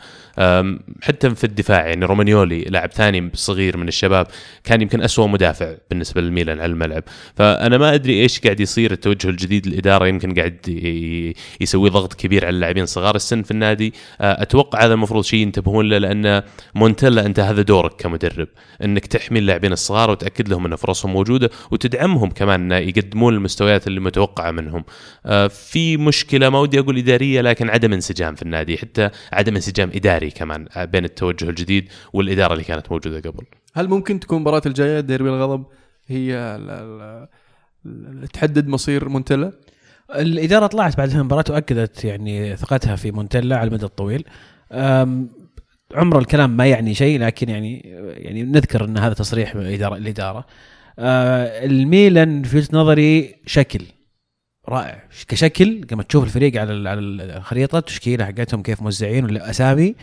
S3: حتى في الدفاع يعني رومانيولي لاعب ثاني صغير من الشباب كان يمكن أسوأ مدافع بالنسبة للميلان على الملعب. فأنا ما أدري إيش قاعد يصير التوجه الجديد للإدارة يمكن قاعد يسوي ضغط كبير على اللاعبين صغار السن في النادي. أتوقع هذا المفروض شيء ينتبهون له لأن مونتيلا انت هذا دورك. كمدرب إنك تحمي اللاعبين الصغار وتأكد لهم إن فرصهم موجودة وتدعمهم كمان إنه يقدمون المستويات اللي متوقعة منهم. آه، في مشكلة ما ودي أقول إدارية لكن عدم انسجام في النادي حتى عدم انسجام إداري كمان آه، بين التوجه الجديد والإدارة اللي كانت موجودة قبل.
S1: هل ممكن تكون المباراه الجاية ديربي الغضب هي تحدد مصير مونتيلا؟
S4: الإدارة طلعت بعد المباراه وأكدت يعني ثقتها في مونتيلا على المدى الطويل عمر الكلام ما يعني شيء لكن يعني يعني نذكر إن هذا تصريح من الإدارة. الاداره آه، الميلان في وجهة نظري شكل رائع. كشكل لما تشوف الفريق على على الخريطة التشكيلة حقتهم كيف موزعين والاسامي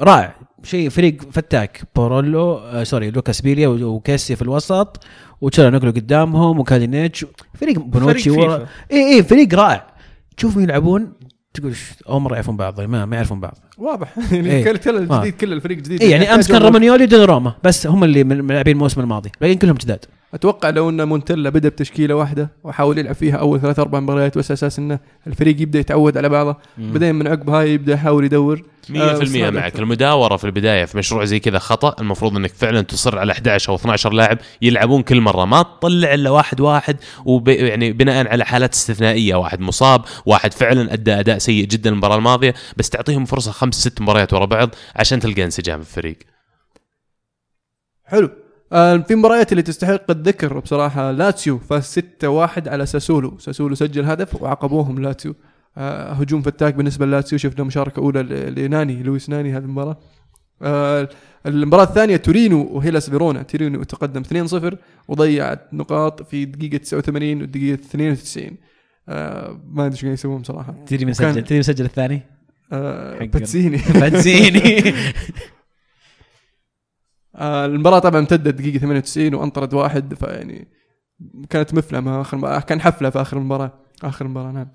S4: رائع. شيء فريق فتاك بوريني آه سوري لوكاس بيليا وكيسي في الوسط وتشالانوغلو قدامهم وكالينيتش فريق بونوتشي ورا. اي اي فريق رائع. تشوفهم يلعبون تقول "ش- اول مره يعرفون بعض ما, ما يعرفون بعض.
S1: واضح. يعني
S4: إيه.
S1: كل كل
S4: آه.
S1: الجديد كل الفريق جديد
S4: اي يعني
S1: أمس
S4: كان. رومانيولي ودوناروما بس هم اللي من- من لاعبين الموسم الماضي باقيين كلهم جداد.
S1: أتوقع لو إن مونتلا بدأ بتشكيلة واحدة وحاول يلعب فيها أول ثلاث أربع مباريات بس أساس إنه الفريق يبدأ يتعود على بعضه. بعدين من عقب هاي يبدأ يحاول يدور.
S3: 100%
S1: آه،
S3: معك. المداورة في البداية في مشروع زي كذا خطأ. المفروض إنك فعلا تصر على 11 أو 12 لاعب يلعبون كل مرة. ما تطلع إلا واحد واحد وب يعني بناء على حالات استثنائية. واحد مصاب واحد فعلا أدى أداء سيء جدا المباراة الماضية بس تعطيهم فرصة خمس ست مباريات ورا بعض عشان تلقى انسجام في الفريق.
S1: حلو. آه في مباريات اللي تستحق الذكر بصراحة لاتسيو فاز 6-1 على ساسولو. ساسولو سجل هدف وعاقبوهم لاتسيو. آه هجوم فتاك بالنسبة للاتسيو شفنا مشاركة أولى ل- لناني لويس ناني هذه المباراة. آه المباراة الثانية تورينو وهيلاس فيرونا. تورينو تقدم 2-0 وضيعت نقاط في دقيقة 89 ودقيقة 92 آه ما أدري إيش قاعد يسوون بصراحة.
S4: تدري من سجل تدري من سجل الثاني؟
S1: آه باتسيني
S4: فانزيني
S1: آه، المباراة طبعا امتدت دقيقة 98 وانطرد واحد فيعني كانت مفلمة آخر مباراة كان حفلة في آخر المباراة آخر المباراة نعم.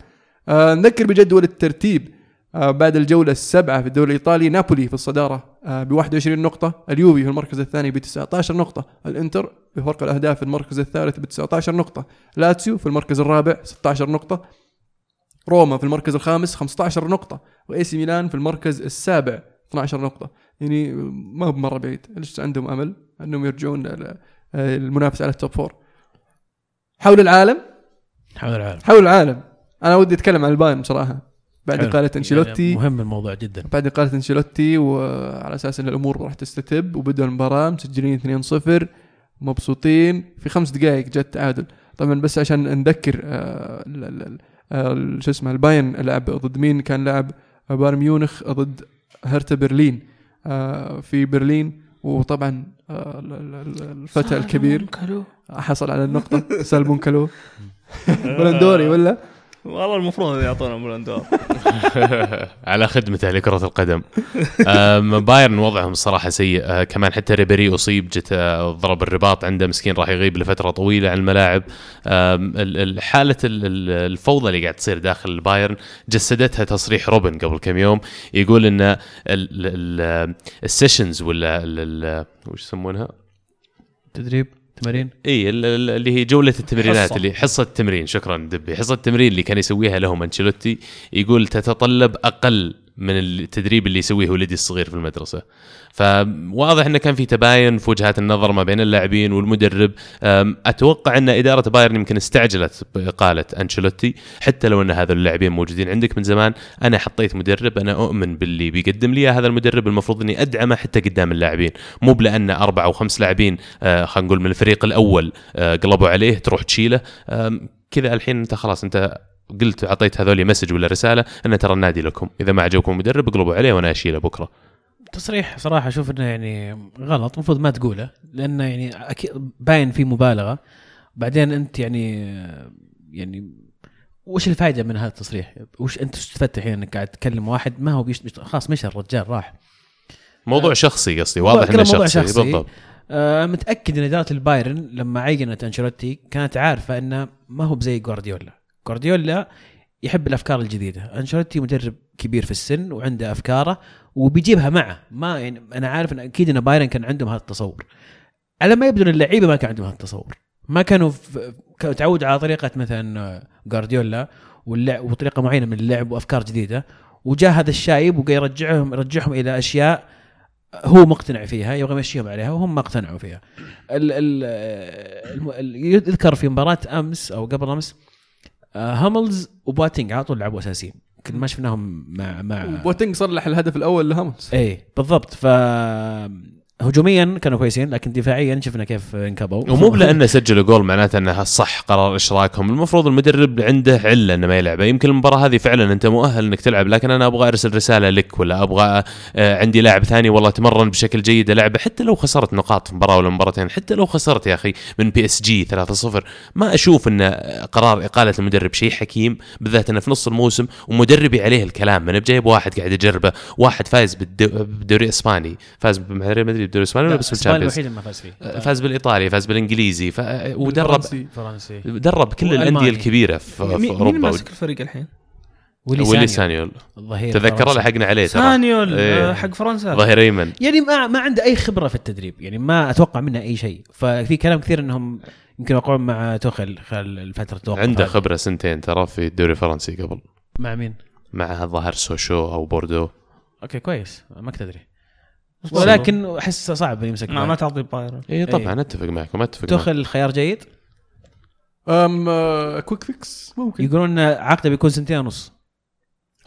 S1: آه نذكر بجدول الترتيب آه بعد الجولة السابعة في الدوري الإيطالي نابولي في الصدارة آه ب 21 نقطة اليوفي في المركز الثاني ب 19 نقطة الإنتر بفرق الأهداف في المركز الثالث ب 19 نقطة لاتسيو في المركز الرابع 16 نقطة روما في المركز الخامس 15 نقطة وإي سي ميلان في المركز السابع 12 نقطة. يعني ما هو بمرة بعيد. لسه عندهم أمل؟ انهم يرجعون المنافسة على ال top four حول العالم؟
S4: حول العالم.
S1: حول العالم. أنا ودي أتكلم عن البايرن بصراحة. بعد. اقالة أنشيلوتي.
S4: يعني مهم الموضوع جدا.
S1: بعد اقالة أنشيلوتي وعلى أساس إن الأمور راح تستتب وبدأوا المباراة مسجلين 2-0 مبسوطين. في خمس دقائق جت تعادل طبعا بس عشان نذكر آه، شو اسمه البايرن لعب ضد مين؟ كان لعب بايرن ميونخ ضد هرتا برلين. آه، في برلين وطبعا آه، ال- ال- ال- الفتى الكبير. حصل على النقطة سالمون كالو. بالون دور ولا؟
S2: والله المفروض يعطونا بالون دور.
S3: على خدمته لكرة القدم. بايرن وضعهم الصراحة سيء. أه، كمان حتى ريبيري أصيب جت أه، ضرب الرباط عنده مسكين راح يغيب لفترة طويلة عن الملاعب. أم، ال- ال- حالة ال- ال- الفوضى اللي قاعد تصير داخل البايرن جسدتها تصريح روبن قبل كم يوم يقول إن ال- ال- ال sessions ولا ال- ال- وش يسمونها؟
S4: تدريب. تمارين
S3: اي ال- ال- اللي هي جولة التمرينات
S2: حصة.
S3: اللي حصة التمرين. شكرا دبي. حصة التمرين اللي كان يسويها لهم أنشيلوتي يقول تتطلب أقل من التدريب اللي يسويه ولدي الصغير في المدرسة. فواضح إنه كان في تباين في وجهات النظر ما بين اللاعبين والمدرب. أتوقع إن إدارة بايرن يمكن استعجلت باقاله أنشيلوتي حتى لو إن هذا اللاعبين موجودين عندك من زمان. أنا حطيت مدرب أنا أؤمن باللي بيقدم لي هذا المدرب. المفروض إني أدعمه حتى قدام اللاعبين. مو بلأن أربع أو خمس لاعبين آه، خلينا نقول من الفريق الأول آه، قلبوا عليه تروح تشيله. كذا الحين أنت خلاص أنت قلت أعطيت هذول مسج ولا رسالة ان ترى النادي لكم. إذا ما عجبكم مدرب اقلبوا عليه وأنا أشيله بكرة.
S4: تصريح صراحة أشوف إنه يعني غلط المفروض ما تقوله لأنه يعني أكيد باين في مبالغة. بعدين أنت يعني يعني وش الفائده من هذا التصريح؟ وش أنت استفدت الحين إنك قاعد تكلم واحد؟ ما هو بيش خلاص مشى الرجال راح.
S3: موضوع شخصي قصدي واضح
S4: إنه
S3: شخصي,
S4: شخصي.
S3: بالضبط.
S4: آه متأكد إن إدارة البايرن لما عينت أنشيلوتي كانت عارفة إنه ما هو بزي جوارديولا. جوارديولا يحب الأفكار الجديدة. أنشيلوتي مدرب كبير في السن وعنده أفكاره وبيجيبها معه. ما يعني أنا عارف إن أكيد إن بايرن كان عندهم هذا التصور. على ما يبدو إن اللعيبة ما كان عندهم هذا التصور. ما كانوا كانوا تعودوا على طريقة مثلا جوارديولا واللعب وطريقة معينة من اللعب وأفكار جديدة. وجاء هذا الشايب وقا يرجعهم يرجعهم إلى أشياء هو مقتنع فيها يبغى يمشيهم عليها وهم ما اقتنعوا فيها. ال ال الم- ال- يذكر في مباراة أمس أو قبل أمس آه، هاملز وبواتينج على طول لعبوا أساسيين. يمكن ما شفناهم مع مع
S1: بوتينج صلح الهدف الأول لهاملز
S4: اي بالضبط. ف هجوميا كانوا كويسين لكن دفاعيا شفنا كيف انكبوا.
S3: ومو بلأنه سجلوا جول معناته انها صح قرار إشراكهم. المفروض المدرب عنده علة أنه ما يلعبه يمكن المباراة هذه فعلا أنت مؤهل أنك تلعب لكن أنا أبغى أرسل رسالة لك ولا أبغى آه، عندي لاعب ثاني والله تمرن بشكل جيد العبه حتى لو خسرت نقاط في مباراة ولا مباراتين حتى لو خسرت يا أخي من PSG 3-0 ما أشوف أن قرار إقالة المدرب شيء حكيم بالذات أنه في نص الموسم ومدربي عليه الكلام. أنا بجايب واحد قاعد يجربه واحد فايز بالدو- بالدوري الإسباني فاز مع مدريد. بالدوري الاسباني ولا بس
S4: بال
S3: Champions
S4: الوحيد اللي ما فاز فيه
S3: فاز بالإيطالي فاز بالإنجليزي ف... ودرب.
S4: فرنسي
S3: درب كل. الأندية الكبيرة في, في
S2: مين مين
S3: أوروبا
S2: ماسك الفريق الحين؟
S3: ولي
S4: ولي
S3: سانيول
S4: الظهير
S3: تذكر. لحقنا عليه ترى
S2: سانيول
S3: إيه.
S2: آه، حق فرنسا
S3: ظهير أيمن
S4: يعني ما ما عنده أي خبرة في التدريب يعني ما أتوقع منه أي شيء ففي كلام كثير إنهم يمكن يوقعون مع توخل خلال الفترة التوقف
S3: عنده. خبرة سنتين ترى في الدوري الفرنسي قبل
S4: مع مين؟
S3: مع الظاهر سوشو أو بوردو
S4: أوكي كويس ما تدري ولكن أحس صعب يمسك
S2: ما, ما تعطي بايرن.
S3: اي طبعا
S4: إيه.
S3: أتفق معكم أتفق معكم.
S4: توخل خيار جيد؟
S1: أم آه، quick fix ممكن.
S4: يقولون إن عقده بيكون سنتين ونص.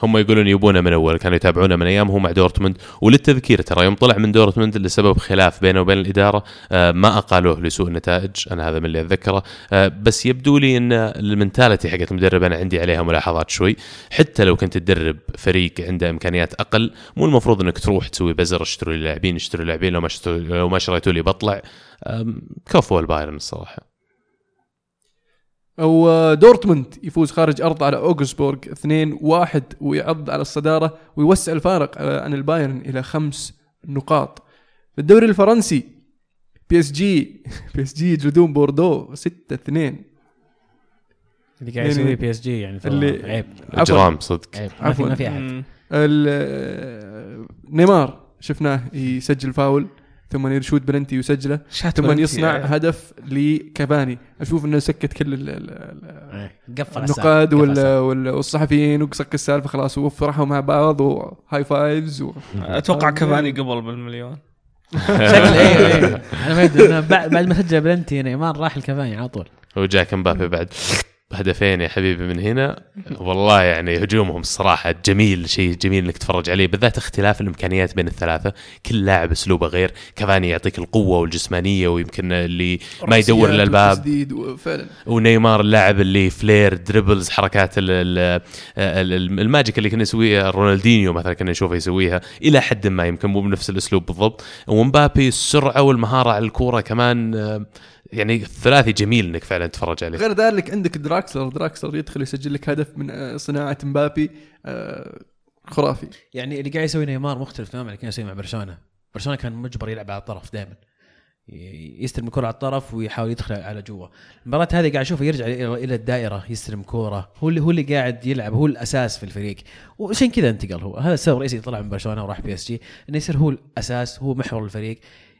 S3: هم يقولون يبونه من أول كانوا يتابعونه من أيام هو مع دورتموند. وللتذكير ترى يوم طلع من دورتموند لسبب خلاف بينه وبين الإدارة آه، ما أقالوه لسوء النتائج أنا هذا من اللي أتذكره. آه، بس يبدو لي إن ال mentality حقت المدرب أنا عندي عليها ملاحظات شوي. حتى لو كنت تدرب فريق عنده إمكانيات أقل مو المفروض إنك تروح تسوي بزر اشتروا لي لاعبين اشتروا لاعبين لو ما لو ما شريتوا لي بطلع. كفو البايرن الصراحة.
S1: أو دورتموند يفوز خارج ارضه على أوغسبورغ 2-1 ويعض على الصدارة ويوسع الفارق آه، عن البايرن إلى خمس نقاط في الدوري الفرنسي PSG بي إس جي يجلدون بوردو 6-2
S4: اللي قاعد
S1: يعني
S4: يسويه بي إس جي يعني
S1: اللي-
S4: عيب.
S3: اجرام صدق
S4: عيب ما في. ما في
S2: أحد.
S1: ال- نيمار شفناه يسجل فاول ثم يشوت بلنتي ويسجله
S2: شات
S1: ثم
S2: بلنتي،
S1: يصنع
S2: يعني.
S1: هدف لكافاني. أشوف إنه سكت كل ال- ال- ال-
S4: إيه، قفل
S1: النقاد. وال- وال- والصحفيين وسك السالفة خلاص وفرحوا مع بعض و high fives و...
S2: أتوقع كفاني قبل بالمليون.
S4: شكله إيه إيه. أنا ما أدري بعد بعد ما سجل بلنتي نيمار راح الكفاني على طول.
S3: وجاك مبابي بعد. هدفين يا حبيبي من هنا. والله يعني هجومهم الصراحة جميل شيء جميل إنك تتفرج عليه بالذات اختلاف الإمكانيات بين الثلاثة. كل لاعب أسلوبه غير. كافاني يعطيك القوة والجسمانية ويمكن اللي ما يدور الالباب ونيمار اللاعب اللي flair dribbles حركات ال ال ال ال magic اللي كنا نسويها رونالدينيو مثلا كنا نشوفه يسويها إلى حد ما يمكن مو بنفس الأسلوب بالضبط. ومبابي السرعة والمهارة على الكورة كمان آه، يعني الثلاثي جميل إنك فعلا تتفرج عليه.
S1: غير ذلك عندك دراكسلر. دراكسلر يدخل يسجل لك هدف من آه، صناعة مبابي آه، خرافي.
S4: يعني اللي قاعد يسوي نيمار مختلف تماما اللي كان يسويه مع برشلونة. برشلونة كان مجبر يلعب على الطرف دائما. يستلم الكرة على الطرف ويحاول يدخل على جوا. المباراة هذه قاعد أشوفه يرجع إلى إلى الدائرة يستلم كورة. هو اللي هو اللي قاعد يلعب هو الأساس في الفريق. وعشان كذا انتقل هو. هذا السبب الرئيسي طلع من برشلونة وراح بي إس جي إنه يصير هو الأساس هو محور الفريق.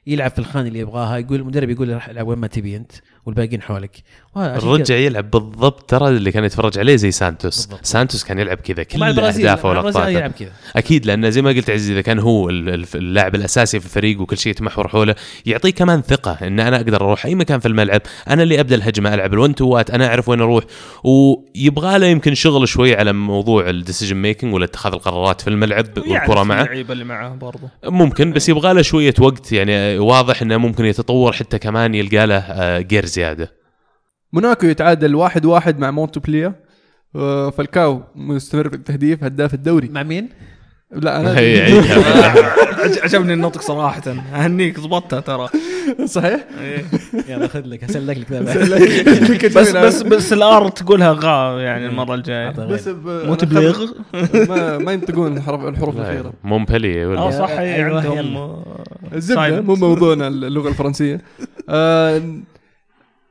S4: يلعب في الخانة اللي يبغاها يقول المدرب يقول له ألعب وين ما تبي أنت. والباقيين حولك
S3: الرجع يلعب بالضبط ترى اللي كان يتفرج عليه زي سانتوس.
S4: بالضبط.
S3: سانتوس كان يلعب كذا كل
S4: أهدافه
S3: ولقطاته.
S4: يلعب كذا.
S3: أكيد لأن زي ما قلت عزيز إذا كان هو ال- ال- اللاعب الأساسي في الفريق وكل شيء يتمحور حوله يعطيه كمان ثقة إن أنا أقدر أروح أي مكان في الملعب. أنا اللي أبدأ الهجمة ألعب ال one two وأنا أعرف وين أروح. ويبغى له يمكن شغل شوي على موضوع ال decision making ولا اتخاذ القرارات في الملعب والكره معه.
S2: اللعيبة اللي معه برضو.
S3: ممكن بس يبغى له شوية وقت يعني واضح إنه ممكن يتطور حتى كمان يلقى له آه، زيادة.
S1: موناكو يتعادل واحد واحد مع مونبلييه آه، فالكاو مستمر في التهديف هداف الدوري.
S4: مع مين؟
S1: لا
S2: أنا عجبني النطق صراحة. أهنيك ضبطتها ترى.
S1: صحيح؟
S2: إيه.
S4: يلا خذ لك اسلك لك كذا
S2: بس بس بس ال R تقولها غا يعني المرة الجاية.
S1: بس
S2: مو تبليغ؟
S1: ما, ما ينطقون الحروف
S3: لا، الأخيرة.
S2: مونبلييه
S3: ولا؟
S2: صح هي
S4: أيوة،
S2: عندهم. آه،
S1: الزبده. مو موضوعنا اللغة الفرنسية. آه،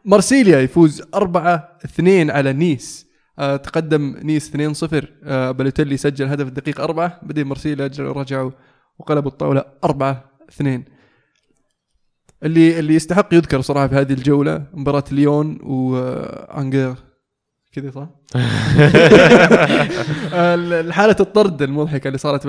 S1: مارسيليا يفوز 4 2 على نيس. آه، تقدم نيس 2 0 آه، بالوتيلي سجل هدف الدقيقة 4 بعدين مارسيليا رجعوا وقلبوا الطاولة 4 2 اللي اللي يستحق يذكر صراحة في هذه الجولة مباراة ليون وانجير كذا صح؟ آه، حالة الطرد المضحكة اللي صارت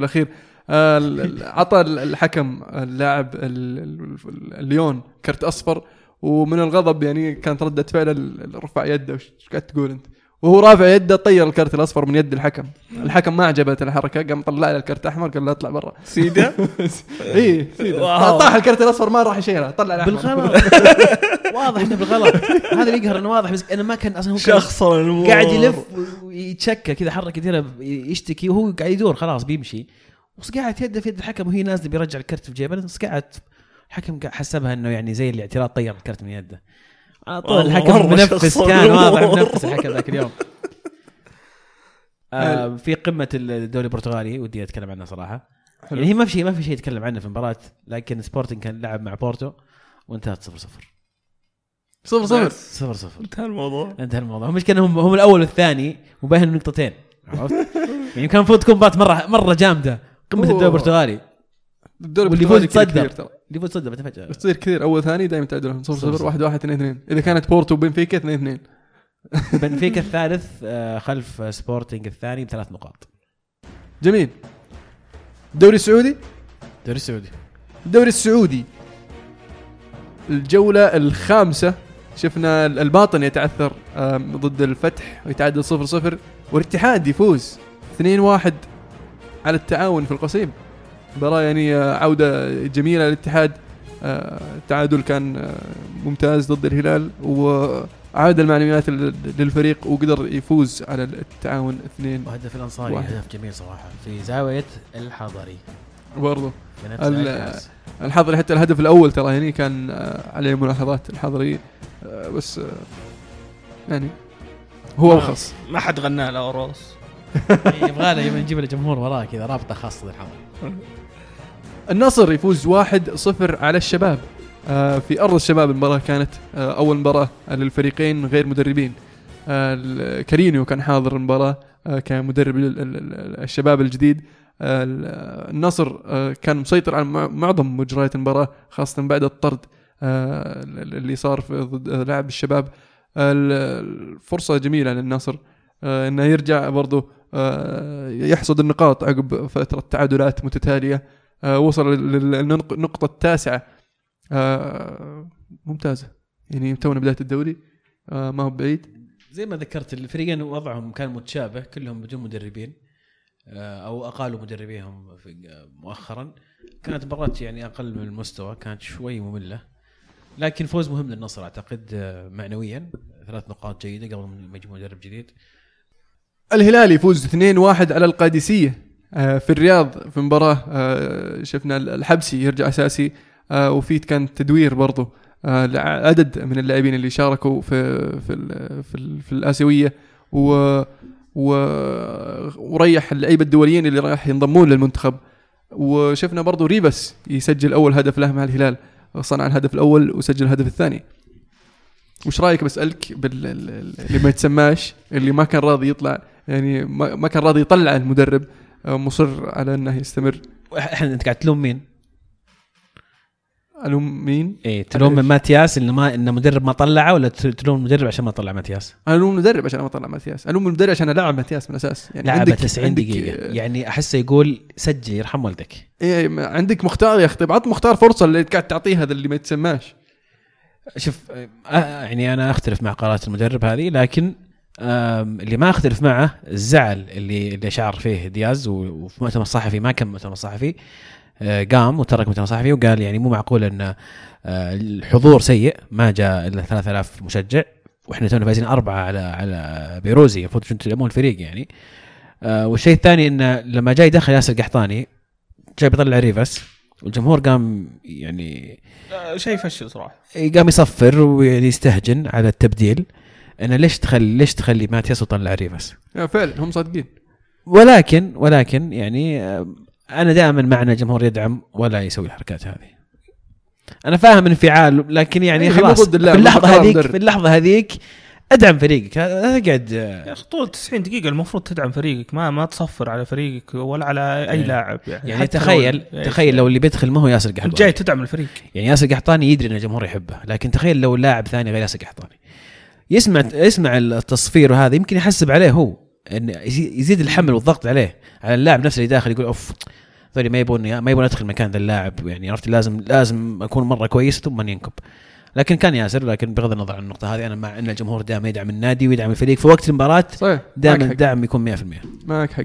S1: آه، ال- عطى ال- الحكم اللاعب ال- ال- الليون كرت أصفر. ومن الغضب يعني كانت ردة فعله رفع يده وش قاعد تقول أنت؟ وهو رافع يده طير الكرت الأصفر من يد الحكم الحكم ما عجبته الحركة قام طلع له الكرت الأحمر قال له اطلع برا
S2: سيدا
S1: اي سيدة.
S2: واو.
S1: طاح الكرت الأصفر ما راح يشيله طلع الأحمر.
S4: بالغلط واضح إنه بالغلط هذا اللي يقهر إنه واضح بس أنا ما كان أصلا هو كان
S2: شخصر الأمور
S4: قاعد يلف ويتشكى كذا حركة كثيره يشتكي وهو قاعد يدور خلاص بيمشي وصقعت يده في يد الحكم وهي نازلة بيرجع الكرت في جيبه صقعت الحكم حسبها إنه يعني زي الاعتراض طير الكرت من يده. على طول
S2: والله
S4: الحكم
S2: مرة
S4: منفس كان واضح. منفس الحكم ذاك اليوم. آه في قمة الدوري البرتغالي ودي أتكلم عنها صراحة.
S1: حلو.
S4: يعني هي ما في شيء ما في شيء يتكلم عنه في المباراة لكن سبورتنج كان لعب مع بورتو وانتهت 0 0
S1: صفر صفر.
S4: 0 0
S2: انتهى الموضوع.
S4: انتهى الموضوع. المشكلة هم هم الأول والثاني وباين نقطتين عرفت؟ يعني كان المفروض تكون مباراه مره مرة جامدة.
S1: قمة.
S4: الدوري البرتغالي.
S1: الدوري
S4: واللي يفوز
S1: كثير
S4: يتصدر. فوز صدق فجأة.
S1: تصير كثير. أول ثاني دائما تعادلهم صفر
S4: صفر
S1: صفر
S4: صفر.
S1: واحد واحد اثنين اثنين. إذا كانت بورتو وبنفيكا اثنين اثنين.
S4: بنفيكا الثالث آه، خلف سبورتنج الثاني بثلاث نقاط.
S1: جميل. الدوري السعودي؟
S4: الدوري السعودي.
S1: الدوري السعودي. الجولة الخامسة. شفنا الباطن يتعثر ضد الفتح ويتعادل صفر صفر. والاتحاد يفوز 2 واحد على التعاون في القصيم. مباراة يعني آه، عودة جميلة للاتحاد آه، التعادل كان آه، ممتاز ضد الهلال وعاد المعنويات لل- للفريق وقدر يفوز على التعاون اثنين
S4: وهدف الأنصاري
S1: واحد.
S4: هدف جميل صراحة في زاوية الحضري الكاس.
S1: الحضري حتى الهدف الأول ترى يعني كان عليه ملاحظات الحضري بس يعني هو. ارخص
S2: ما حد غنى له روس
S4: يبغى له يبغى نجيب له جمهور وراه كذا رابطة خاصة للحضري
S1: النصر يفوز 1-0 على الشباب. آه، في أرض الشباب المباراة كانت آه، أول مباراة للفريقين غير مدربين. آه، كارينيو كان حاضر المباراة آه، كمدرب ال- ال- ال- الشباب الجديد. آه، ال- النصر آه، كان مسيطر على مع- معظم مجريات المباراة خاصة بعد الطرد آه، اللي صار في ضد آه، لاعب الشباب. آه، ال- الفرصة جميلة للنصر آه، إنه يرجع برضه آه، يحصد النقاط عقب فترة تعادلات متتالية. آه، وصل لل- للنقطه التاسعة. آه، ممتازة. يعني تونا بداية الدوري. آه، ما هو بعيد.
S4: زي ما ذكرت الفريقين وضعهم كان متشابه. كلهم بدون مدربين. آه، أو اقالوا مدربيهم مؤخرا. كانت مباراة يعني أقل من المستوى. كانت شوي مملة. لكن فوز مهم للنصر أعتقد آه، معنويا. ثلاث نقاط جيدة قبل يجيب مدرب جديد.
S1: الهلال يفوز 2-1 على القادسية. آه، في الرياض في مباراة آه، شفنا الحبسي يرجع أساسي آه، وفي كان تدوير برضو آه، لعدد من اللاعبين اللي شاركوا في في في, في الآسيوية و وريح اللعيبة الدوليين اللي راح ينضمون للمنتخب. وشفنا برضو ريبس يسجل أول هدف له مع الهلال صنع الهدف الأول وسجل الهدف الثاني. وش رأيك بسألك باللي ما يتسماش اللي ما كان راضي يطلع يعني ما كان راضي يطلع المدرب آه، مصر على انه يستمر.
S4: إحنا أنت قاعد تلوم مين؟
S1: ألوم مين؟
S4: إيه تلوم من ماتياس إنه ما إنه مدرب ما طلعه ولا تلوم المدرب عشان ما طلع ماتياس؟
S1: أنا ألوم المدرب عشان ما طلع ماتياس. ألوم المدرب عشان العب ماتياس من الأساس. يعني عندك
S4: 90
S1: عندك
S4: دقيقه
S1: آه،
S4: يعني أحسه يقول سجل يرحم والدك.
S1: ما- عندك مختار يا أخي. طيب عط مختار فرصة اللي قاعد تعطيه هذا اللي ما يتسماش.
S4: شوف آه، يعني أنا أختلف مع قرارات المدرب هذه لكن اللي ما اختلف معه الزعل اللي اللي شعر فيه دياز وفي مؤتمر صحفي ما كان مؤتمر صحفي آه، قام وترك مؤتمر صحفي وقال يعني مو معقول إن آه، الحضور سيء ما جاء إلا 3000 مشجع وإحنا تونا فايزين أربعة على على بيروزي المفروض أنتم تدعمون الفريق يعني. آه، والشيء الثاني انه لما جاي دخل ياسر قحطاني جاي بيطلع ريفاس والجمهور قام يعني
S2: شيء يفشل صراحة.
S4: قام يصفر ويعني يستهجن على التبديل. انه ليش تخلي ليش تخلي ماتياس وطلع ريفاس
S1: فعلا هم صادقين
S4: ولكن ولكن يعني آه، أنا دائما معنا جمهور يدعم ولا يسوي الحركات هذه أنا فاهم انفعال لكن يعني
S1: إيه،
S4: خلاص
S1: ضد
S4: في
S1: اللحظة
S4: هذيك. في اللحظة هذيك ادعم فريقك لا تقعد آه،
S2: يا أخي طول 90 دقيقة المفروض تدعم فريقك ما ما تصفر على فريقك ولا على أي
S4: إيه.
S2: لاعب يعني,
S4: يعني
S2: حتى لو-
S4: تخيل. تخيل لو اللي بيدخل ما هو ياسر قحطاني
S2: جاي تدعم الفريق
S4: يعني ياسر قحطاني يدري إن الجمهور يحبه لكن تخيل لو لاعب ثاني غير ياسر قحطاني يسمع يسمع التصفير وهذا يمكن يحسب عليه هو إن يزي- يزيد الحمل والضغط عليه على اللاعب نفسه اللي داخل يقول أوف ذولي ما يبون ما يبون أدخل مكان ذا اللاعب يعني عرفت لازم لازم أكون مرة كويس ثم ينكب لكن كان ياسر لكن بغض النظر عن النقطة هذه أنا مع إن الجمهور دائما يدعم النادي ويدعم الفريق في وقت المباراه دائما. الدعم يكون 100%
S1: معك حق.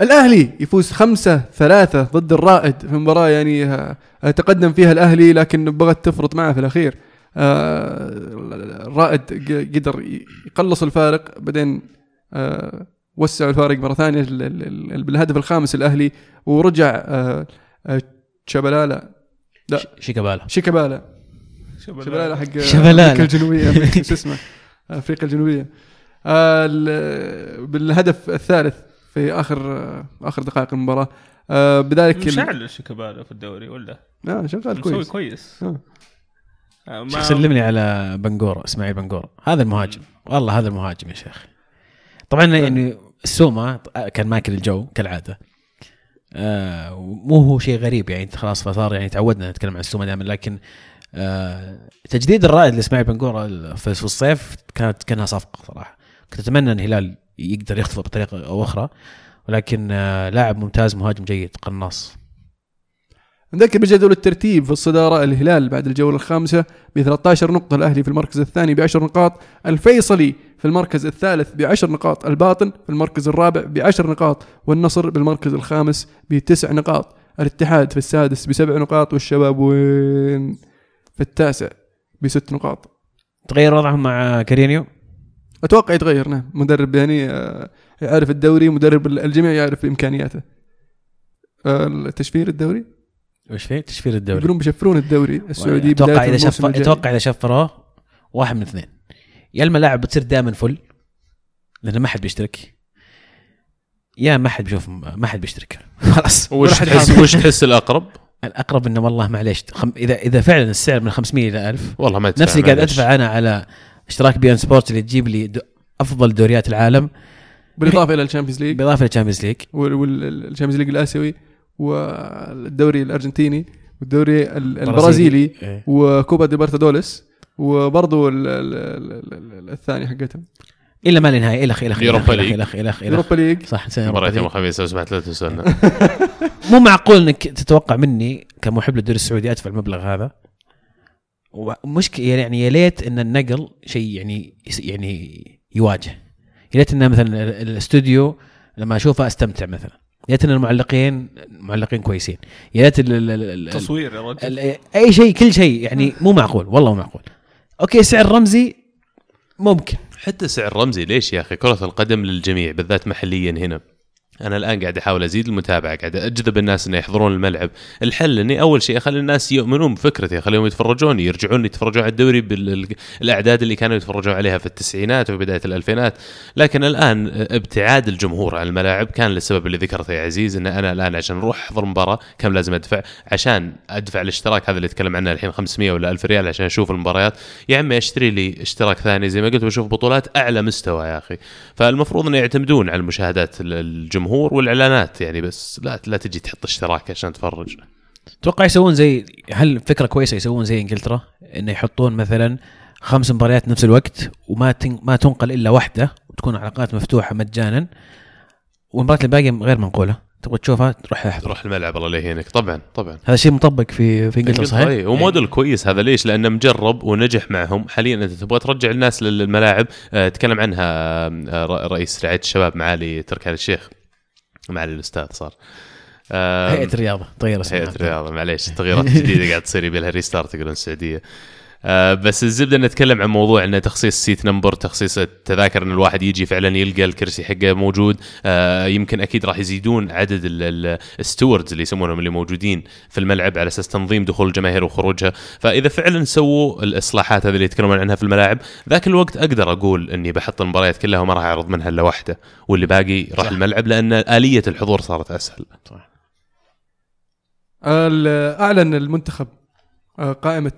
S1: الأهلي يفوز خمسة ثلاثة ضد الرائد في مباراة يعني آه، تقدم فيها الأهلي لكن بغت تفرط معه في الأخير. الرائد ق- قدر يقلص الفارق بعدين آه، وسعوا الفارق مرة ثانية ال- ال- ال- بالهدف الخامس الأهلي ورجع آه، آه، شبلالا لا.
S4: شيكابالا.
S1: شيكابالا. شبلالا حق. أمريكا الجنوبية. شو اسمه؟ أفريقيا الجنوبية. آه، ال- بالهدف الثالث في آخر آه، آخر دقائق المباراة. آه، بذلك
S2: مشعل شيكابالا في الدوري ولا؟
S1: آه، شغال
S2: مسوي
S1: كويس.
S2: كويس.
S1: آه.
S2: ما-
S4: شيخ سلمني على بنجورة إسماعيل بنجورة هذا المهاجم. والله هذا المهاجم يا شيخ. طبعا يعني السومة كان ماكل الجو كالعادة. آه مو هو شيء غريب يعني خلاص فصار يعني تعودنا نتكلم عن السومة دائما لكن آه تجديد الرائد لإسماعيل بنجورة في الصيف كانت كأنها صفقة صراحة. كنت أتمنى إن الهلال يقدر يخطفه بطريقة أو أخرى ولكن آه لاعب ممتاز مهاجم جيد قناص.
S1: نذكر بجدول الترتيب في الصدارة الهلال بعد الجولة الخامسة ب 13 نقطة الأهلي في المركز الثاني ب 10 نقاط الفيصلي في المركز الثالث ب 10 نقاط الباطن في المركز الرابع ب 10 نقاط والنصر بالمركز الخامس بتسع نقاط. الاتحاد في السادس بسبع نقاط والشباب وين في التاسع بست نقاط.
S4: تغير وضعهم مع كارينيو؟
S1: أتوقع يتغير نعم. مدرب يعني آه، يعرف الدوري مدرب الجميع يعرف إمكانياته. آه، التشفير الدوري؟
S4: وش فيه؟ تشفير الدوري.
S1: يقولون بيشفرون الدوري السعودي
S4: أتوقع
S1: إذا
S4: شف. أتوقع إذا شفروه واحد من اثنين. يا الملاعب بتصير دائما full لأن ما حد بيشترك يا ما حد بيشوف ما حد بيشترك. خلاص.
S3: وش تحس وش تحس الأقرب؟
S4: الأقرب إنه والله معليش خم... اذا إذا فعلا السعر من 500 إلى 1000
S3: والله ما تدفع
S4: نفس اللي قاعد. أدفع أنا على إشتراك بي ان سبورت اللي تجيب لي دو... أفضل دوريات العالم.
S1: بالإضافة إلى الشامبيونز ليج.
S4: بالإضافة للتشامبيونز ليج.
S1: والشامبيونز ليج الآسيوي. والدوري الأرجنتيني والدوري ال- البرازيلي
S4: إيه.
S1: وكوبا ديبارتادوليس وبرضه ال- ال- ال- ال- الثاني حقتهم.
S4: الا ما لنهايه إلى اخ إلى اخ إلى اخ
S3: Europa
S4: إلى
S3: League.
S4: اخ إلى اخ إلى اخ
S1: يوروبا ليج.
S4: صح Europa
S3: يوم. الخميس لو سمحت لا تنسونا
S4: مو معقول إنك تتوقع مني كمحب للدوري السعودي أدفع المبلغ هذا؟ ومشكلة يعني يا ليت إن النقل شيء يعني يعني يواجه. يا ليت إن مثلا ال- الاستوديو لما أشوفه أستمتع مثلا. يا ليت ان المعلقين معلقين كويسين. يا ليت ال- ال- ال- ال-
S2: تصوير يا رجل.
S4: أي شيء كل شيء يعني مو معقول والله مو معقول. okay سعر رمزي ممكن.
S3: حتى سعر رمزي ليش يا أخي؟ كرة القدم للجميع بالذات محليا هنا. أنا الآن قاعد أحاول أزيد المتابعة قاعد أجذب الناس إنه يحضرون الملعب. الحل إني أول شيء أخلي الناس يؤمنون بفكرتي أخليهم يتفرجون يرجعون يتفرجون على الدوري بالاعداد اللي كانوا يتفرجون عليها في التسعينات وبدايه الألفينات. لكن الآن ابتعاد الجمهور عن الملاعب كان للسبب اللي ذكرته يا عزيز إن أنا الآن عشان أروح أحضر مباراة كم لازم أدفع؟ عشان أدفع الاشتراك هذا اللي أتكلم عنه الحين 500 ولا 1000 ريال عشان أشوف المباريات. يا عمي أشتري لي اشتراك ثاني زي ما قلت واشوف بطولات أعلى مستوى يا أخي. فالمفروض إنه يعتمدون على المشاهدات ال- الجمهور والإعلانات يعني بس لا لا تجي تحط اشتراك عشان تفرج.
S4: أتوقع يسوون زي هل فكرة كويسة يسوون زي إنجلترا؟ انه يحطون مثلا خمس مباريات نفس الوقت وما تن... ما تنقل إلا واحدة وتكون علاقات مفتوحة مجانا. والمباريات الباقية غير منقولة. تبغى تشوفها؟ تروح احضر
S3: تروح الملعب الله لا يهينك. طبعا طبعا.
S4: هذا شيء مطبق في في إنجلترا صحيح؟
S3: إيه، وموديل كويس هذا. ليش؟ لأنه مجرب ونجح معهم. حاليا انت تبغى ترجع الناس للملاعب آه، تكلم عنها آه، رئيس رعاية الشباب معالي تركي آل الشيخ. معالي الأستاذ صار.
S4: هيئة الرياضه تغير اسمها
S3: هيئة الرياضه معليش التغييرات الجديده قاعد تصير يبي لها restart يقولون السعودية. آه بس الزبدة نتكلم عن موضوع إنه تخصيص seat number تخصيص التذاكر إن الواحد يجي فعلا يلقى الكرسي حقه موجود. آه يمكن أكيد راح يزيدون عدد الستوردز اللي يسمونهم اللي موجودين في الملعب على أساس تنظيم دخول الجماهير وخروجها. فإذا فعلا سووا الإصلاحات هذه اللي يتكلمون عنها في الملاعب ذاك الوقت أقدر أقول إني بحط المباريات كلها وما راح أعرض منها إلا واحدة واللي باقي راح
S4: صح.
S3: الملعب لأن آلية الحضور صارت أسهل.
S1: ال- أعلن المنتخب آه، قائمة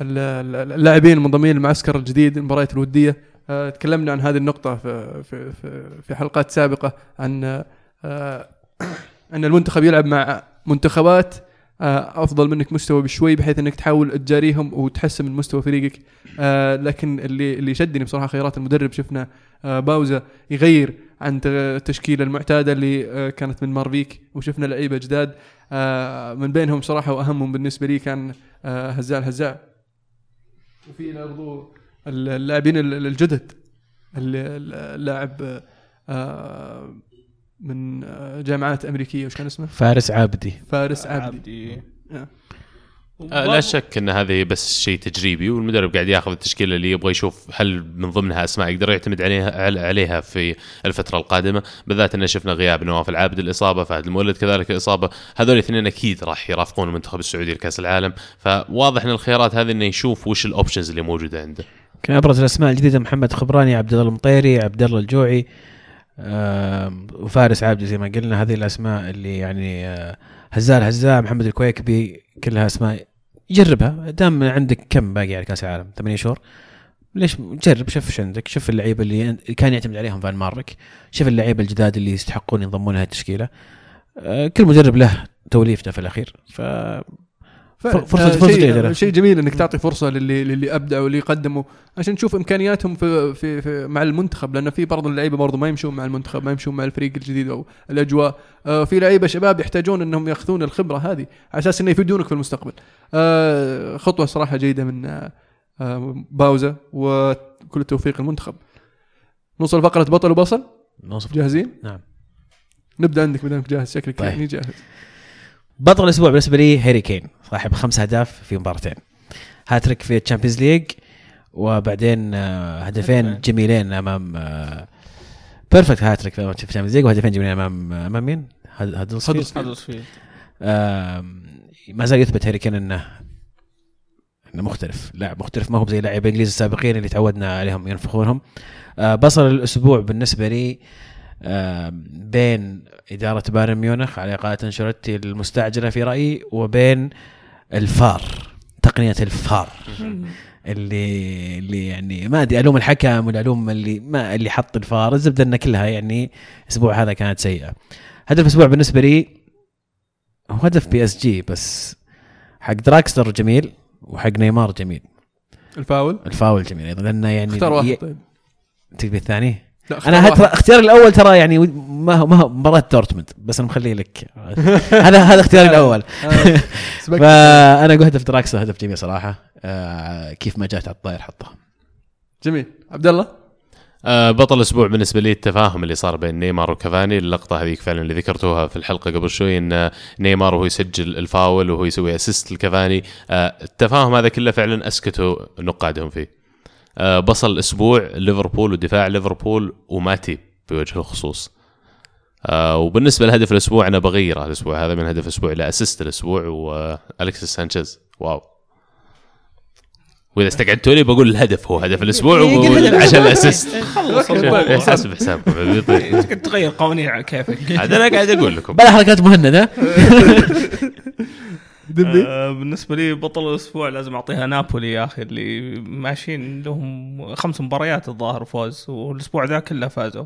S1: اللاعبين المنضمين للمعسكر الجديد المباريات الودية. آه، تكلمنا عن هذه النقطة في في في, حلقات سابقة عن آه، أن المنتخب يلعب مع منتخبات آه، أفضل منك مستوى بشوي بحيث أنك تحاول تجاريهم وتحسن من مستوى فريقك. لكن اللي اللي شدني بصراحة خيارات المدرب شفنا باوزا يغير عن التشكيلة المعتادة اللي كانت من مارفيك وشفنا لعيبة جداد. من بينهم صراحة وأهمهم بالنسبة لي كان هزاع. الهزاع وفي برضو اللاعبين ال- الجدد ال- اللاعب آه، من آه، جامعات أمريكية وش كان اسمه؟
S4: فارس عابدي
S1: فارس عبدي
S2: عبدي
S1: آه.
S3: آه لا شك إن هذه بس شيء تجريبي والمدرب قاعد ياخذ التشكيلة اللي يبغى يشوف هل من ضمنها أسماء يقدر يعتمد عليها عل- عليها في الفترة القادمة. بالذات إن شفنا غياب نواف العابد الإصابة فهد المولد كذلك الإصابة. هذول الاثنين أكيد راح يرافقون المنتخب السعودي لكأس العالم. فواضح إن الخيارات هذه إنه يشوف وش ال options اللي موجودة عنده.
S4: كان أبرز الأسماء الجديدة محمد خبراني عبد الله المطيري عبد الله الجوعي وفارس عابدي زي ما قلنا. هذه الأسماء اللي يعني آه، هزال هزاع محمد الكويكبي كلها أسماء جربها. دام عندك كم باقي على كأس العالم؟ ثمانية شهور. ليش؟ جرب شوف إيش عندك. شوف اللعيبه اللي كان يعتمد عليهم فان مارفيك. شوف اللعيبه الجداد اللي يستحقون ينضمون لها التشكيلة. آه، كل مدرب له توليفته في الأخير. ف
S1: فعلا.
S4: فرصة-
S1: آه،
S4: فرصة جيدة له.
S1: شيء شيء جميل إنك تعطي فرصة للي للي أبدعوا واللي قدموا عشان تشوف إمكانياتهم في, في, في مع المنتخب لأن في بعض اللعيبة برضو ما يمشون مع المنتخب ما يمشون مع الفريق الجديد أو الأجواء. آه في لعيبة شباب يحتاجون إنهم يأخذون الخبرة هذه على أساس إنه يفيدونك في المستقبل. آه خطوة صراحة جيدة من آه باوزا وكل التوفيق المنتخب. نوصل فقرة بطل وبصل؟
S4: نوصف
S1: جاهزين؟
S4: نعم.
S1: نبدأ عندك ما دامك جاهز شكلك
S4: طيب.
S1: يعني جاهز.
S4: بطل الأسبوع بالنسبة لي هاري كين صاحب خمس أهداف في مباراتين. هاتريك في ال Champions League وبعدين آه، هدفين. جميلين أمام perfect hat-trick في ال Champions League وهدفين جميلين أمام أمام مين؟ آم، ما زال يثبت هاري كين إنه إنه مختلف. لاعب مختلف ما هو زي لاعب الانجليز السابقين اللي تعودنا عليهم ينفخونهم. آه، بصل الأسبوع بالنسبة لي آم، بين إدارة بايرن ميونخ على إقالة أنشيلوتي المستعجله في رأيي وبين الفار تقنية الفار. اللي اللي يعني ما أدري ألوم الحكم ولا الوم اللي ما اللي حط الفار. الزبدة إن كلها يعني الأسبوع هذا كانت سيئة. هدف الأسبوع بالنسبة لي هو هدف بي إس جي بس حق دراكسلر جميل وحق نيمار جميل.
S1: الفاول؟
S4: الفاول جميل أيضا لأنه يعني
S1: اختار واحد
S4: ي-
S1: طيب.
S4: تبي الثاني؟
S1: أنا.
S4: ترى اختياري الأول ترى يعني ما هو ما هو مباراة دورتموند بس أنا مخليه لك. هذا هذا اختياري الأول.
S1: آه،.
S4: فأنا أقول هدف دراكسلر هدف جميل صراحة. آه كيف ما جات على الطاير حطها
S1: جميل. عبد الله؟
S3: آه، بطل الأسبوع بالنسبة لي التفاهم اللي صار بين نيمار وكافاني. اللقطة هذيك فعلا اللي ذكرتوها في الحلقة قبل شوي إن نيمار وهو يسجل الفاول وهو يسوي assist لكافاني. آه، التفاهم هذا كله فعلا أسكتوا نقادهم فيه. آه، بصل الأسبوع ليفربول ودفاع ليفربول وماتي بوجه الخصوص. آه، وبالنسبة لهدف الأسبوع أنا بغيره الأسبوع. هذا من هدف الأسبوع إلى assist الأسبوع والكسيس سانشيز. واو. وإذا استقعدتوا لي بقول الهدف هو هدف الأسبوع عشان ال assist.
S2: خلص.
S1: طيب.
S3: حسب حسابكم.
S2: تقدر تغير قوانين على كيفك.
S3: عاد أنا قاعد أقول لكم.
S4: بلا حركات مهند
S1: دبي؟
S2: آه، بالنسبة لي بطل الأسبوع لازم أعطيها نابولي يا أخي اللي ماشيين لهم خمس مباريات الظاهر فوز والأسبوع ذا كله فازوا.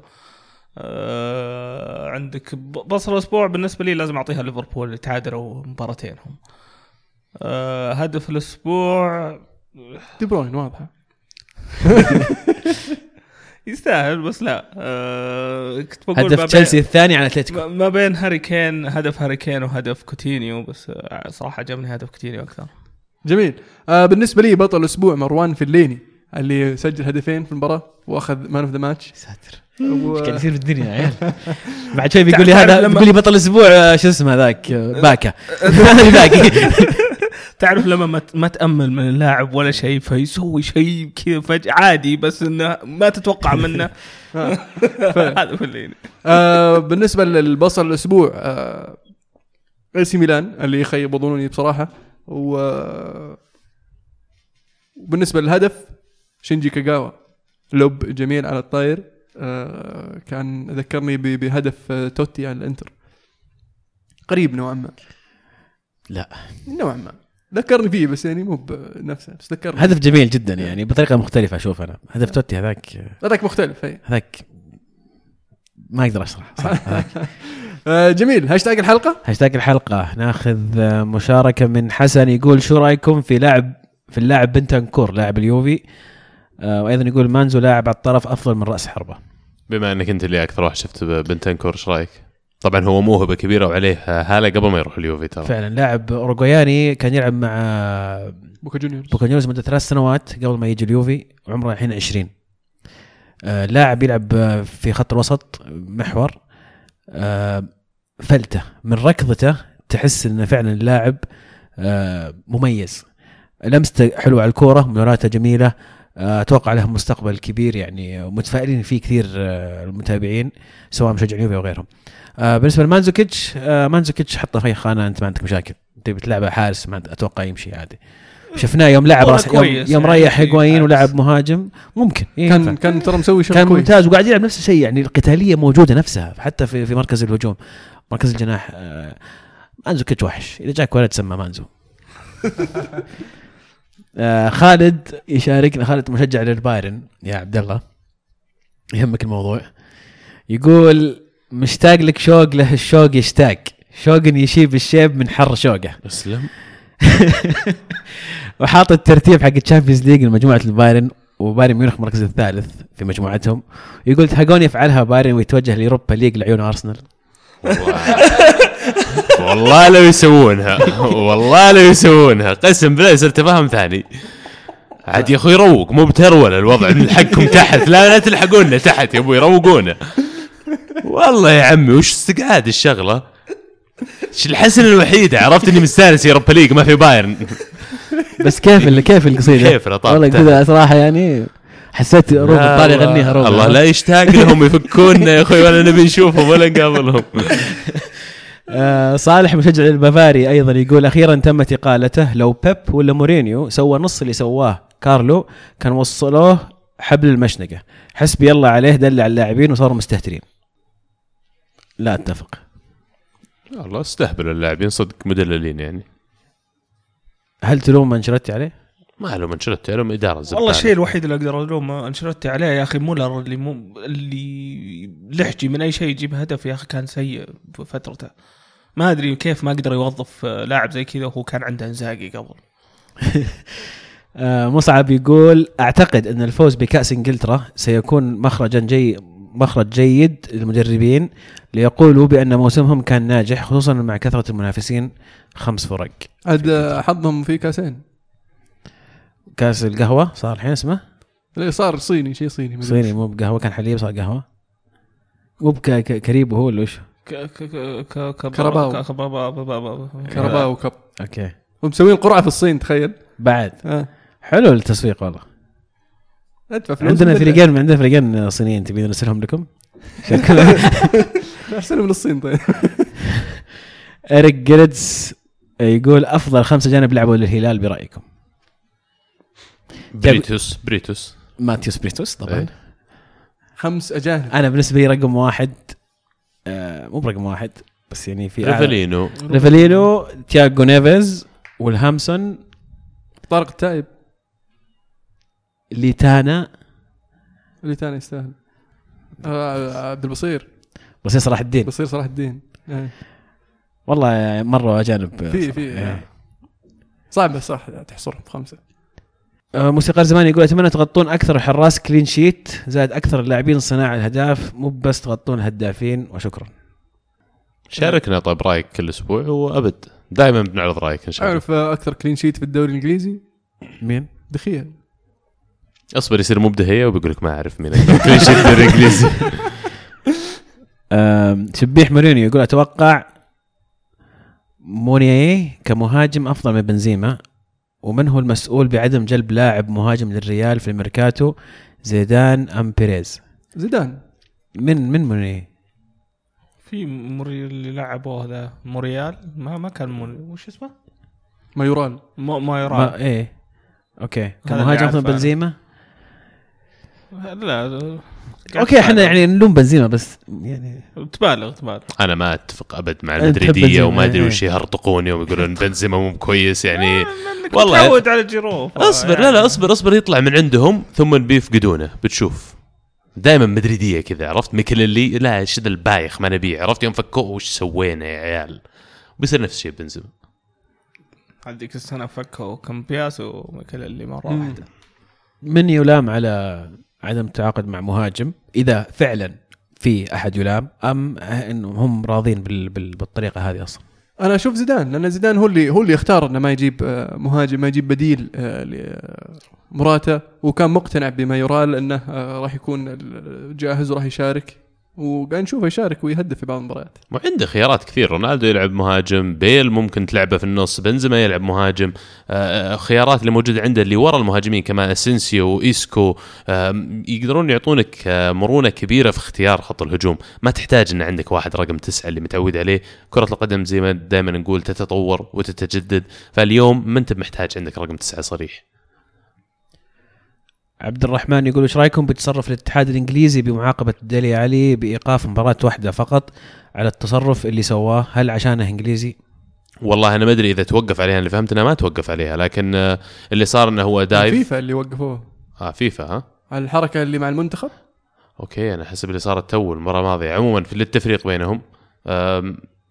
S2: آه عندك بطل الأسبوع بالنسبة لي لازم أعطيها ليفربول اللي تعادلوا مباراتينهم. آه هدف الأسبوع
S1: دي بروين واضحة.
S2: يستاهل بس لا. آه كنت بقول
S4: هدف تشيلسي الثاني على أتلتيكو.
S2: ما- ما بين هاري كين هدف هاري كين وهدف كوتينيو بس آه، صراحة عجبني هدف كوتينيو أكثر.
S1: جميل. آه بالنسبة لي بطل الأسبوع مروان فليني اللي سجل هدفين في المباراة وأخذ man of the match
S4: ساتر.
S1: و...
S4: إيش قاعد يصير في الدنيا يا عيال؟ بعد شوي بيقول لي هذا
S2: لما-
S4: بيقول لي بطل الأسبوع آه، شو اسمه ذاك آه، باكا. هذا باقي
S2: تعرف لما ما, تأمل من اللاعب ولا شيء فيسوي شيء كذا فجأة عادي بس إنه ما تتوقع منه. هذا فليني
S1: آه بالنسبة للبصل الأسبوع آه اي سي ميلان اللي يخيب ظنوني بصراحة و وبالنسبه للهدف شينجي كاغاوا. lob جميل على الطاير. كان ذكرني بهدف آه، توتي على الانتر. قريب نوعا ما.
S4: لا.
S1: نوعا ما. ذكرني فيه بس يعني مو بنفسه بس ذكرني.
S4: هدف جميل جدا يعني بطريقة مختلفة أشوف أنا. هدف توتي هذاك
S1: هذاك مختلف أي.
S4: هذاك ما أقدر اشرح. هذاك.
S1: آه، جميل. هاشتاج الحلقة؟
S4: هاشتاج الحلقة. ناخذ آه، مشاركة من حسن يقول شو رأيكم في لاعب في اللاعب بنتانكور لاعب اليوفي؟ آه، وأيضا يقول مانزو لاعب على الطرف أفضل من رأس حربة.
S3: بما انك انت اللي أكثر واحد شفت بنتانكور إيش رأيك؟ طبعا هو موهبة كبيرة وعليه هالة قبل ما يروح اليوفي ترى.
S4: فعلا لاعب اوروغوياني كان يلعب مع
S1: بوكا جونيورز.
S4: بوكا جونيورز مدة ثلاث سنوات قبل ما يجي اليوفي وعمره الحين 20 آه، لاعب يلعب في خط الوسط محور. آه، فلتة من ركضته تحس إنه فعلا اللاعب آه، مميز. لمسته حلوة على الكورة مراته جميلة أتوقع له مستقبل كبير يعني متفائلين فيه كثير آه، المتابعين سواء مشجعين يوفي أو غيرهم. آه، بالنسبة لمانزوكيتش آه، مانزوكيتش حطه في خانة أنت ما عندك مشاكل. تبي تلعبه حارس ما أتوقع يمشي عادي. شفناه يوم لعب راس يوم,
S2: كويس
S4: يوم
S2: يعني
S4: ريح
S2: حارس.
S4: ولعب مهاجم ممكن ينفع.
S1: كان كان ترى مسوي شغل
S4: كان
S1: كويس.
S4: ممتاز وقاعد يلعب نفس الشيء يعني القتالية موجودة نفسها حتى في في مركز الهجوم. مركز الجناح آه، مانزوكيتش وحش. إذا جاك ولد سمى مانزو. آه، خالد يشاركنا خالد مشجع للبايرن يا عبد الله يهمك الموضوع. يقول مشتاق لك شوق له الشوق يشتاق. شوق يشيب الشيب من حر شوقه.
S3: أسلم.
S4: وحاط الترتيب حق ال Champions League لمجموعه البايرن وبايرن ميونخ المركز الثالث في مجموعتهم. يقول تهاجون يفعلها بايرن ويتوجه ل Europa League لعيون أرسنال.
S3: والله لو يسوونها. والله لو يسوونها. قسم بالله يصير تفاهم ثاني. عاد يا أخوي روق مو بترول الوضع نلحقكم تحت. لا لا تلحقونا تحت يا أبوي روقونا والله يا عمي وش استقعاد الشغلة؟ إيش الحسن الوحيده عرفت إني مستانس يوروبا ليج ما في بايرن.
S4: بس كيف ال- كيف القصيدة؟
S3: كيف
S4: والله. كذا صراحة يعني حسيت روب
S3: لا
S4: طالع يغنيها روب
S3: الله لا يشتاق لهم يفكونا يا أخوي ولا نبي نشوفهم ولا نقابلهم.
S4: آه صالح مشجع البافاري أيضا يقول أخيرا تمت إقالته لو بيب ولا مورينيو سوى نص اللي سواه كارلو كان وصلوه حبل المشنقة. حسبي الله عليه دلع اللاعبين وصاروا مستهترين. لا أتفق.
S3: والله استهبلوا اللاعبين صدق مدللين يعني.
S4: هل تلوم انشرتي عليه؟
S3: ما لهم انشلت لهم إدارة زبالة.
S2: والله الشيء الوحيد اللي أقدر الوم أنشيلوتي عليه يا أخي مولر اللي مو اللي لحجي من أي شيء يجيب هدف يا أخي كان سيء في فترته. ما أدري كيف ما قدر يوظف آه، لاعب زي كذا وهو كان عنده أنزاجي قبل.
S4: آه مصعب يقول أعتقد إن الفوز بكأس إنجلترا سيكون مخرجا جي مخرج جيد للمدربين ليقولوا بأن موسمهم كان ناجح خصوصا مع كثرة المنافسين خمس فرق.
S1: عاد آه، حظهم في كأسين.
S4: كأس القهوة؟ صار الحين اسمه؟
S1: اللي صار صيني شيء صيني
S4: صيني مو بقهوة كان حليب صار قهوة. مو بكريب هو ولا وش؟
S1: كرباو.
S2: ك- كرباو
S1: وكب
S4: أوكي.
S1: ومسوين قرعة في الصين تخيل.
S4: بعد.
S1: آه.
S4: حلو التسويق والله.
S1: أدفع فلوس
S4: عندنا. فريقين عندنا فريقين صينيين تبين نرسلهم لكم.
S1: احسن من الصين طيب.
S4: إريك جريدز يقول أفضل خمسة اجانب لعبوا للهلال برأيكم.
S3: بريتوس بريتوس.
S4: ماتيوس بريتوس طبعا.
S3: إيه.
S1: خمس اجانب
S4: أنا بالنسبة لي رقم واحد آه مو برقم واحد بس يعني في
S3: ريفالينو.
S4: ريفالينو تياغو نيفيز والهامسون
S1: طارق التايب
S4: ليتانا.
S1: اللي ثاني يستاهل. آه، عبد البصير.
S4: بس صلاح الدين.
S1: بصير صلاح الدين. إيه.
S4: والله مرة أجانب.
S1: في في. صعب بس صح تحصرهم في خمسة.
S4: آه، موسيقار زمان يقول أتمنى تغطون أكثر حراس clean sheet زائد أكثر اللاعبين صناع الاهداف مو بس تغطون الهدافين وشكرا.
S3: شاركنا طيب رأيك كل أسبوع وأبد. دائما بنعرض رأيك إن شاء الله.
S1: أعرف آه، أكثر clean sheet في الدوري الإنجليزي؟
S4: مين؟
S1: دخيل.
S3: أصبر يصير مبدهيه وبيقول لك ما أعرف مين أكثر كل شيء الدوري
S4: الإنجليزي. شبيح مورينيو يقول أتوقع مونيه كمهاجم أفضل من بنزيما. ومن هو المسؤول بعدم جلب لاعب مهاجم للريال في الميركاتو؟ زيدان أم بيريز.
S1: زيدان.
S4: من من مونيه
S2: في موري اللي لعبوه هذا موريال. ما ما كان موري وش اسمه؟
S1: مايورال
S2: ما ما يرى
S4: ما إيه. أوكي. من
S2: عارفه.
S4: بنزيما؟
S2: لا.
S4: أوكي إحنا يعني نلوم بنزيما بس يعني
S2: تبالغ تبالغ.
S3: أنا ما أتفق أبد مع المدريديه وما أدري
S4: إيه.
S3: وش يهرطقون يوم يقولون بنزيما مو كويس يعني
S2: والله
S3: والله
S2: تعود على جيرو
S3: أصبر لا لا أصبر أصبر يطلع من عندهم ثم بيفقدونه بتشوف. دائما مدريديه كذا عرفت؟ ميكليلي لا إيش ذا البايخ ما نبيه. عرفت؟ يوم فكوه وش سوينا يا عيال؟ بيصير نفس الشيء بنزيما
S2: هذيك السنة فكوا كامبياس وميكل اللي
S1: مرة.
S2: واحدة.
S4: من يلام على عدم التعاقد مع مهاجم إذا فعلا في أحد يلام أم انهم هم راضين بال بال بالطريقة هذه أصلا؟
S1: أنا أشوف زيدان لأن زيدان هو اللي هو اللي اختار إنه ما يجيب آه، مهاجم ما يجيب بديل آه، لمراته وكان مقتنع بما يرال إنه آه، راح يكون جاهز وراح يشارك. وقاعد نشوفه يشارك ويهدف في بعض المباريات.
S3: وعنده خيارات كثير. رونالدو يلعب مهاجم بيل ممكن تلعبه في النص بنزيما يلعب مهاجم. آه، آه، خيارات اللي موجودة عنده اللي ورا المهاجمين كمان أسينسيو وإيسكو. يقدرون يعطونك آه، مرونة كبيرة في اختيار خط الهجوم. ما تحتاج إن عندك واحد رقم تسعة اللي متعود عليه. كرة القدم زي ما دائما نقول تتطور وتتجدد. فاليوم ما أنت محتاج عندك رقم تسعة صريح؟
S4: عبد الرحمن يقول إيش رأيكم بتصرف الاتحاد الإنجليزي بمعاقبة ديلي علي بإيقاف مباراة واحدة فقط على التصرف اللي سواه؟ هل عشانه إنجليزي؟
S3: والله أنا ما أدري إذا توقف عليها اللي فهمت انه ما توقف عليها لكن اللي صار إنه هو dive.
S1: فيفا اللي وقفوه.
S3: آه فيفا ها؟
S1: الحركة اللي مع المنتخب؟
S3: أوكي أنا حسب اللي صارت تو المباراة الماضية. عموما في للتفريق بينهم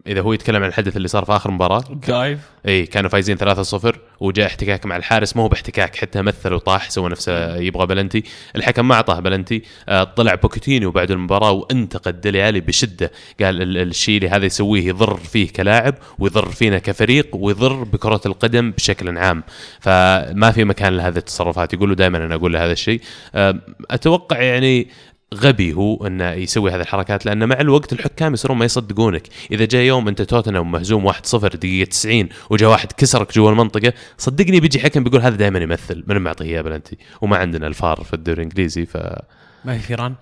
S3: إذا هو يتكلم عن الحدث اللي صار في آخر مباراة
S2: dive.
S3: إي كانوا فايزين 3-0 وجاء احتكاك مع الحارس ما هو باحتكاك حتى مثل وطاح سوى نفسه يبغى بلنتي. الحكم ما أعطاه بلنتي آه، طلع بوكيتينو بعد المباراة وانتقد ديلي علي بشدة. قال ال- الشيء اللي هذا يسويه يضر فيه كلاعب ويضر فينا كفريق ويضر بكرة القدم بشكل عام. فما في مكان لهذه التصرفات. يقولوا دائما أنا أقول له هذا الشيء. آه، أتوقع يعني غبي هو انه يسوي هذه الحركات لأن مع الوقت الحكام يصيرون ما يصدقونك، إذا جاء يوم أنت توتنهام مهزوم 1-0 دقيقة 90 وجاء واحد كسرك جوا المنطقة، صدقني بيجي حكم بيقول هذا دائما يمثل، من معطيه اياه بلنتي، وما عندنا الفار في الدوري الإنجليزي ف
S4: ما في فيران.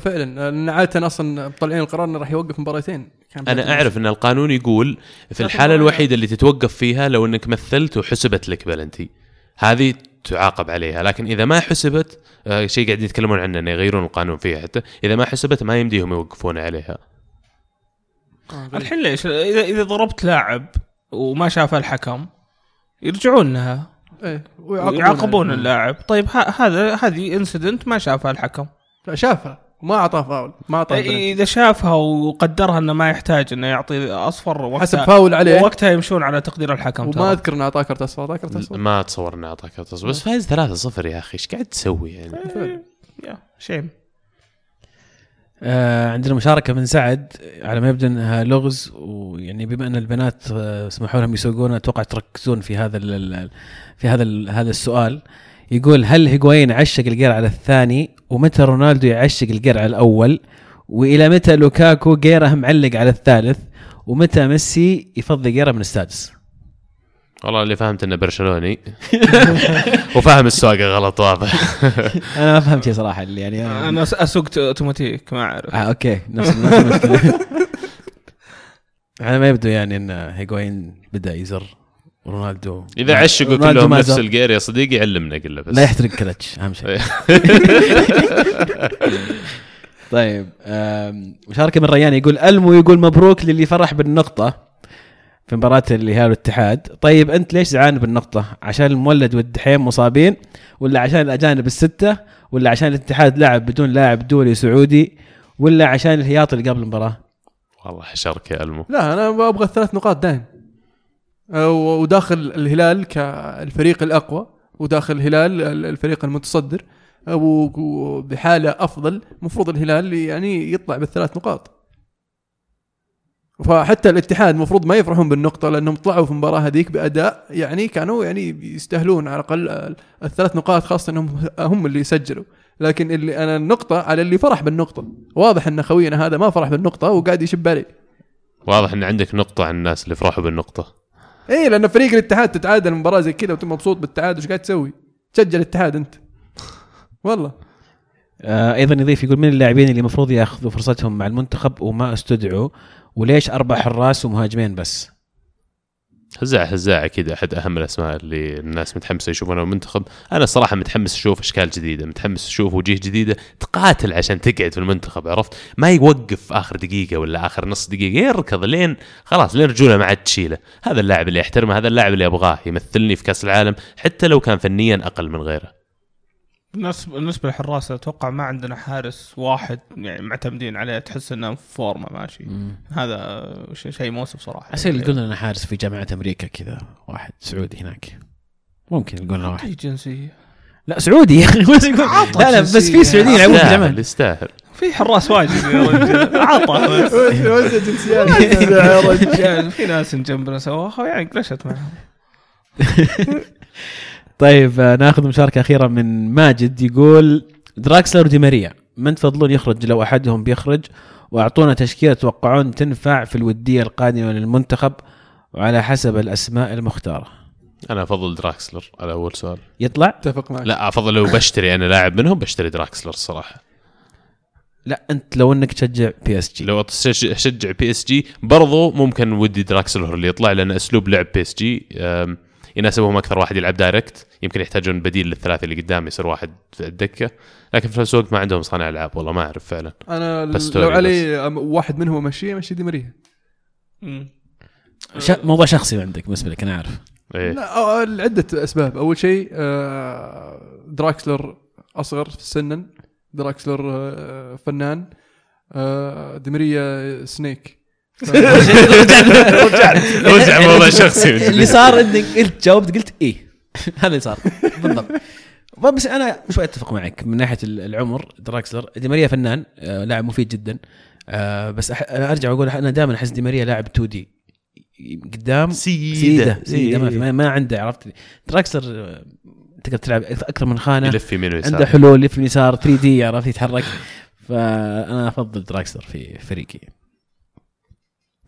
S1: فعلا. لأن عادة أصلا مطلعين القرار إنه راح يوقف مباراتين.
S3: أنا أعرف أن القانون يقول في
S2: الحالة.
S3: الوحيدة اللي تتوقف فيها لو أنك مثلت وحسبت لك بلنتي. هذه تعاقب عليها لكن إذا ما حسبت آه، شيء قاعدين يتكلمون عنه إنه يغيرون القانون فيها حتى إذا ما حسبت ما يمديهم يوقفون عليها.
S1: آه،
S2: الحين ليش؟ إذا إذا ضربت لاعب وما شافها الحكم يرجعون لها.
S1: إيه
S2: ويعاقبون اللاعب. طيب ه- هذا هذه incident ما شافها الحكم.
S1: لا شافها. وما أعطاه فاول ما أعطاه بلنتي.
S2: إذا شافها وقدرها إنه ما يحتاج إنه يعطي أصفر وقتها
S1: حسب فاول عليه
S2: وقتها يمشون على تقدير الحكم
S1: وما. أذكر إنه أعطاه كرت أصفر أعطاه كرت أصفر
S3: ما أتصور إنه أعطاه كرت أصفر بس فايز 3-0 يا أخي إيش قاعد تسوي يعني؟
S2: إيه، يا شيم
S4: آه عندنا مشاركة من سعد على ما يبدو إنها لغز ويعني بما إن البنات آه سمحوا لهم يسوقون أتوقع تركزون في هذا ال- في هذا ال- هذا السؤال يقول هل هيغوين عشّق الجير على الثاني؟ ومتى رونالدو يعشق الجير على الأول؟ وإلى متى لوكاكو جيره معلق على الثالث؟ ومتى ميسي يفضي جيره من السادس؟
S3: والله اللي فهمت إنه برشلوني. وفاهم السواقة غلط واضح.
S4: أنا ما فهمت شيء صراحة اللي يعني
S2: أنا أس- أسوق أوتوماتيك ما أعرف.
S4: آه أوكي. نفس المشكلة. على ما يبدو يعني إن هيغوين بدأ يزر. رونالدو.
S3: إذا عشقوا
S4: رونالدو
S3: كلهم نفس. الجير يا صديقي علمنا قله بس.
S4: لا يحترق كلتش أهم شيء. طيب مشاركة من ريان يقول ألمو يقول مبروك للي فرح بالنقطة في مباراة الهلال والاتحاد طيب أنت ليش زعلان بالنقطة؟ عشان المولد والدحيم مصابين ولا عشان الأجانب الستة ولا عشان الاتحاد لعب بدون لاعب دولي سعودي ولا عشان الهياط اللي قبل المباراة؟
S3: والله حشرك يا ألمو.
S1: لا أنا أبغى الثلاث نقاط دائم. أه، وداخل الهلال كالفريق الأقوى وداخل الهلال الفريق المتصدر أه، وبحاله أفضل المفروض الهلال يعني يطلع بالثلاث نقاط. فحتى الاتحاد المفروض ما يفرحون بالنقطة لأنهم طلعوا في المباراة هذيك بأداء يعني كانوا يعني يستاهلون على الأقل الثلاث نقاط خاصة أنهم هم اللي سجلوا لكن اللي أنا النقطة على اللي فرح بالنقطة. واضح أن خوينا هذا ما فرح بالنقطة وقاعد يشب عليه.
S3: واضح إن عندك نقطة عن الناس اللي فرحوا بالنقطة.
S1: إيه لأن فريق الاتحاد تتعادل مباراة زي كذا وانت مبسوط بالتعادل إيش قاعد تسوي؟ تسجل الاتحاد أنت. والله.
S4: آه أيضا يضيف يقول من اللاعبين اللي المفروض يأخذوا فرصتهم مع المنتخب وما استدعوا وليش أربع حراس ومهاجمين بس؟
S3: هزاع هزاع أكيد أحد أهم الأسماء اللي الناس متحمسة يشوفونها. المنتخب أنا الصراحة متحمس أشوف إشكال جديدة متحمس أشوف وجيه جديدة تقاتل عشان تقعد في المنتخب عرفت؟ ما يوقف آخر دقيقة ولا آخر نص دقيقة يركض لين خلاص لين رجوله ما عاد تشيله. هذا اللاعب اللي احترمه هذا اللاعب اللي أبغاه يمثلني في كأس العالم حتى لو كان فنيا أقل من غيره.
S2: بالنسبة بالنسبة للحراس أتوقع ما عندنا حارس واحد يعني معتمدين عليه تحس إنه في فورمة ماشي. هذا ش- شيء مؤسف صراحة.
S4: اسهل يقول لنا حارس في جامعة أمريكا كذا واحد سعودي هناك. ممكن يقول لنا واحد.
S2: اي جنسية.
S4: لا سعودي. يا أخي لا لا بس في سعوديين يلعبون في
S3: يستاهل
S4: جامعة.
S3: يستاهل.
S2: في حراس واجد يا رجال عطى بس.
S1: وزع جنسيات
S2: يا رجال في ناس جنبنا سواها يعني قلشت معهم.
S4: طيب آه، ناخذ مشاركة أخيرة من ماجد يقول دراكسلر ودي ماريا من تفضلون يخرج؟ لو أحدهم بيخرج وأعطونا تشكيلة تتوقعون تنفع في الودية القادمة للمنتخب وعلى حسب الأسماء المختارة.
S3: أنا أفضل دراكسلر على أول سؤال.
S4: يطلع؟
S1: أتفق معك.
S3: لا أفضل لو بشتري أنا لاعب منهم بشتري دراكسلر الصراحه
S4: لا أنت لو إنك تشجع بي اس جي
S3: لو اشجع بي اس جي برضو ممكن ودي دراكسلر اللي يطلع لأن أسلوب لعب بي اس جي أم، يناسبهم أكثر واحد يلعب direct. يمكن يحتاجون بديل للثلاثة اللي قدام يصير واحد في الدكة. لكن في نفس الوقت ما عندهم صانع ألعاب والله ما أعرف فعلا.
S1: أنا
S3: بس
S1: لو علي واحد منهم أمشيه أمشي دي ماريا.
S4: ش... موضوع شخصي عندك بالنسبة لك أنا عارف
S3: إيه.
S1: لا لعدة أسباب. أول شيء آه، دراكسلر أصغر سنا دراكسلر آه، فنان. آه، دي ماريا snake.
S3: رجع موضوع شخصي
S4: اللي. صار إنك قلت جاوبت قلت إيه. هذا اللي صار. بالضبط. بس أنا شوي أتفق معك. من ناحية العمر دراكسلر. دي ماريا فنان آه، لاعب مفيد جدا. آه، بس أرجع وأقول أنا دائما أحس دي ماريا لاعب 2D. قدام
S3: سيدة.
S4: سيدة. سيدة. ما, في. ما, عنده عرفت دراكسلر آه، تقدر تلعب أكثر من خانة.
S3: يلف يمين ويسار.
S4: عنده حلول يلف يسار 3D عرفت يتحرك. فأنا أفضل دراكسلر في فريقي.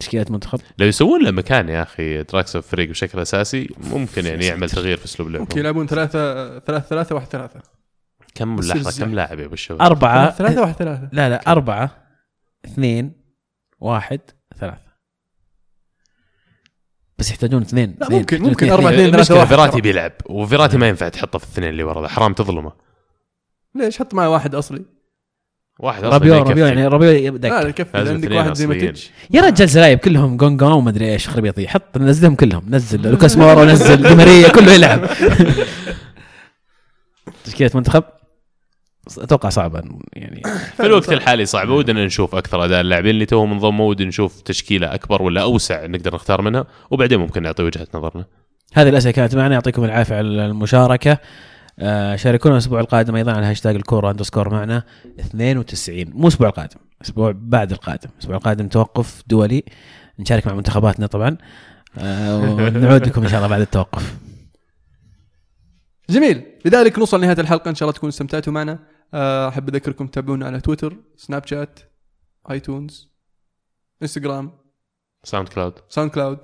S4: تشكيله منتخب؟
S3: لو يسوون له مكان يا أخي دراكسلر فريق بشكل أساسي ممكن يعني يعمل تغيير في أسلوب
S1: ممكن
S3: لعبهم
S1: يلعبون ثلاثة ثلاثة ثلاثة واحد ثلاثة.
S3: كم
S1: لحظة.
S3: كم لاعب يا أبو الشباب؟
S4: أربعة.
S1: ثلاثة واحد ثلاثة.
S4: لا لا أربعة اثنين واحد ثلاثة. بس يحتاجون اثنين
S1: لا،
S4: اثنين.
S1: ممكن- ممكن. أربعة اثنين. ثلاثة
S3: المشكلة
S1: واحد.
S3: فيراتي. بيلعب وفيراتي ما ينفع تحطه في الاثنين اللي ورا حرام تظلمه.
S1: ليش؟ حط معي واحد أصلي.
S3: واحد يكفي.
S4: رابيو يعني رابيو
S1: لا
S4: يبدأ
S1: لا يكفي عندك واحد زي ما
S3: أصليين.
S1: تج
S4: يا رجال زلايب كلهم جونجون ومدري إيش خربيطي حط نزلهم كلهم. نزل لوكاس مورا ونزل دي كله يلعب. تشكيلة منتخب؟ أتوقع صعبة يعني.
S3: في الوقت الحالي صعب ودنا نشوف أكثر أداء اللاعبين اللي توهم انضموا ودنا نشوف تشكيلة أكبر ولا أوسع نقدر نختار منها وبعدين ممكن نعطي وجهة نظرنا.
S4: هذه الأسئلة كانت معنا يعطيكم العافية على المشاركة. آه شاركونا الأسبوع القادم أيضا على هاشتاج الكورة underscore معنا 92 مو الأسبوع القادم الأسبوع بعد القادم. الأسبوع القادم توقف دولي. نشارك مع منتخباتنا طبعا. آه ونعود لكم إن شاء الله بعد التوقف.
S1: جميل. لذلك نوصل لنهاية الحلقة. إن شاء الله تكونوا استمتعتوا معنا. آه، أحب أذكركم تتابعونا على تويتر سناب شات آيتونز إنستغرام
S3: ساوند كلاود.
S1: ساوند كلاود.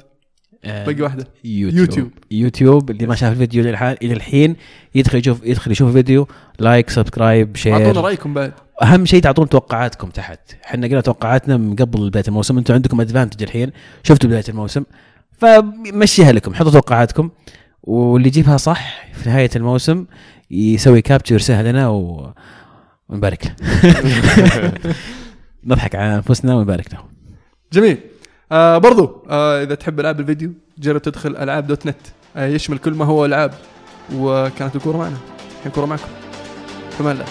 S1: باقي واحدة.
S4: يوتيوب.
S1: يوتيوب.
S4: يوتيوب اللي ما شاف الفيديو إلى الحال إلى الحين يدخل يشوف يدخل يشوف الفيديو like subscribe
S1: أعطونا
S4: share
S1: رأيكم بعد.
S4: أهم شيء تعطون توقعاتكم تحت. إحنا قلنا توقعاتنا من قبل بدايه الموسم. أنتم عندكم ادفانتج الحين. شفتوا بداية الموسم. فمشيها لكم. حطوا توقعاتكم. واللي يجيبها صح في نهاية الموسم يسوي كابتشر يرسلها لنا و... ونبارك. له نضحك على أنفسنا ونبارك له
S1: جميل. آه برضو آه إذا تحب ألعاب الفيديو جرب تدخل ألعاب دوت نت. آه يشمل كل ما هو ألعاب وكانت الكورة معنا. الحين كوره معكم. كمان لا.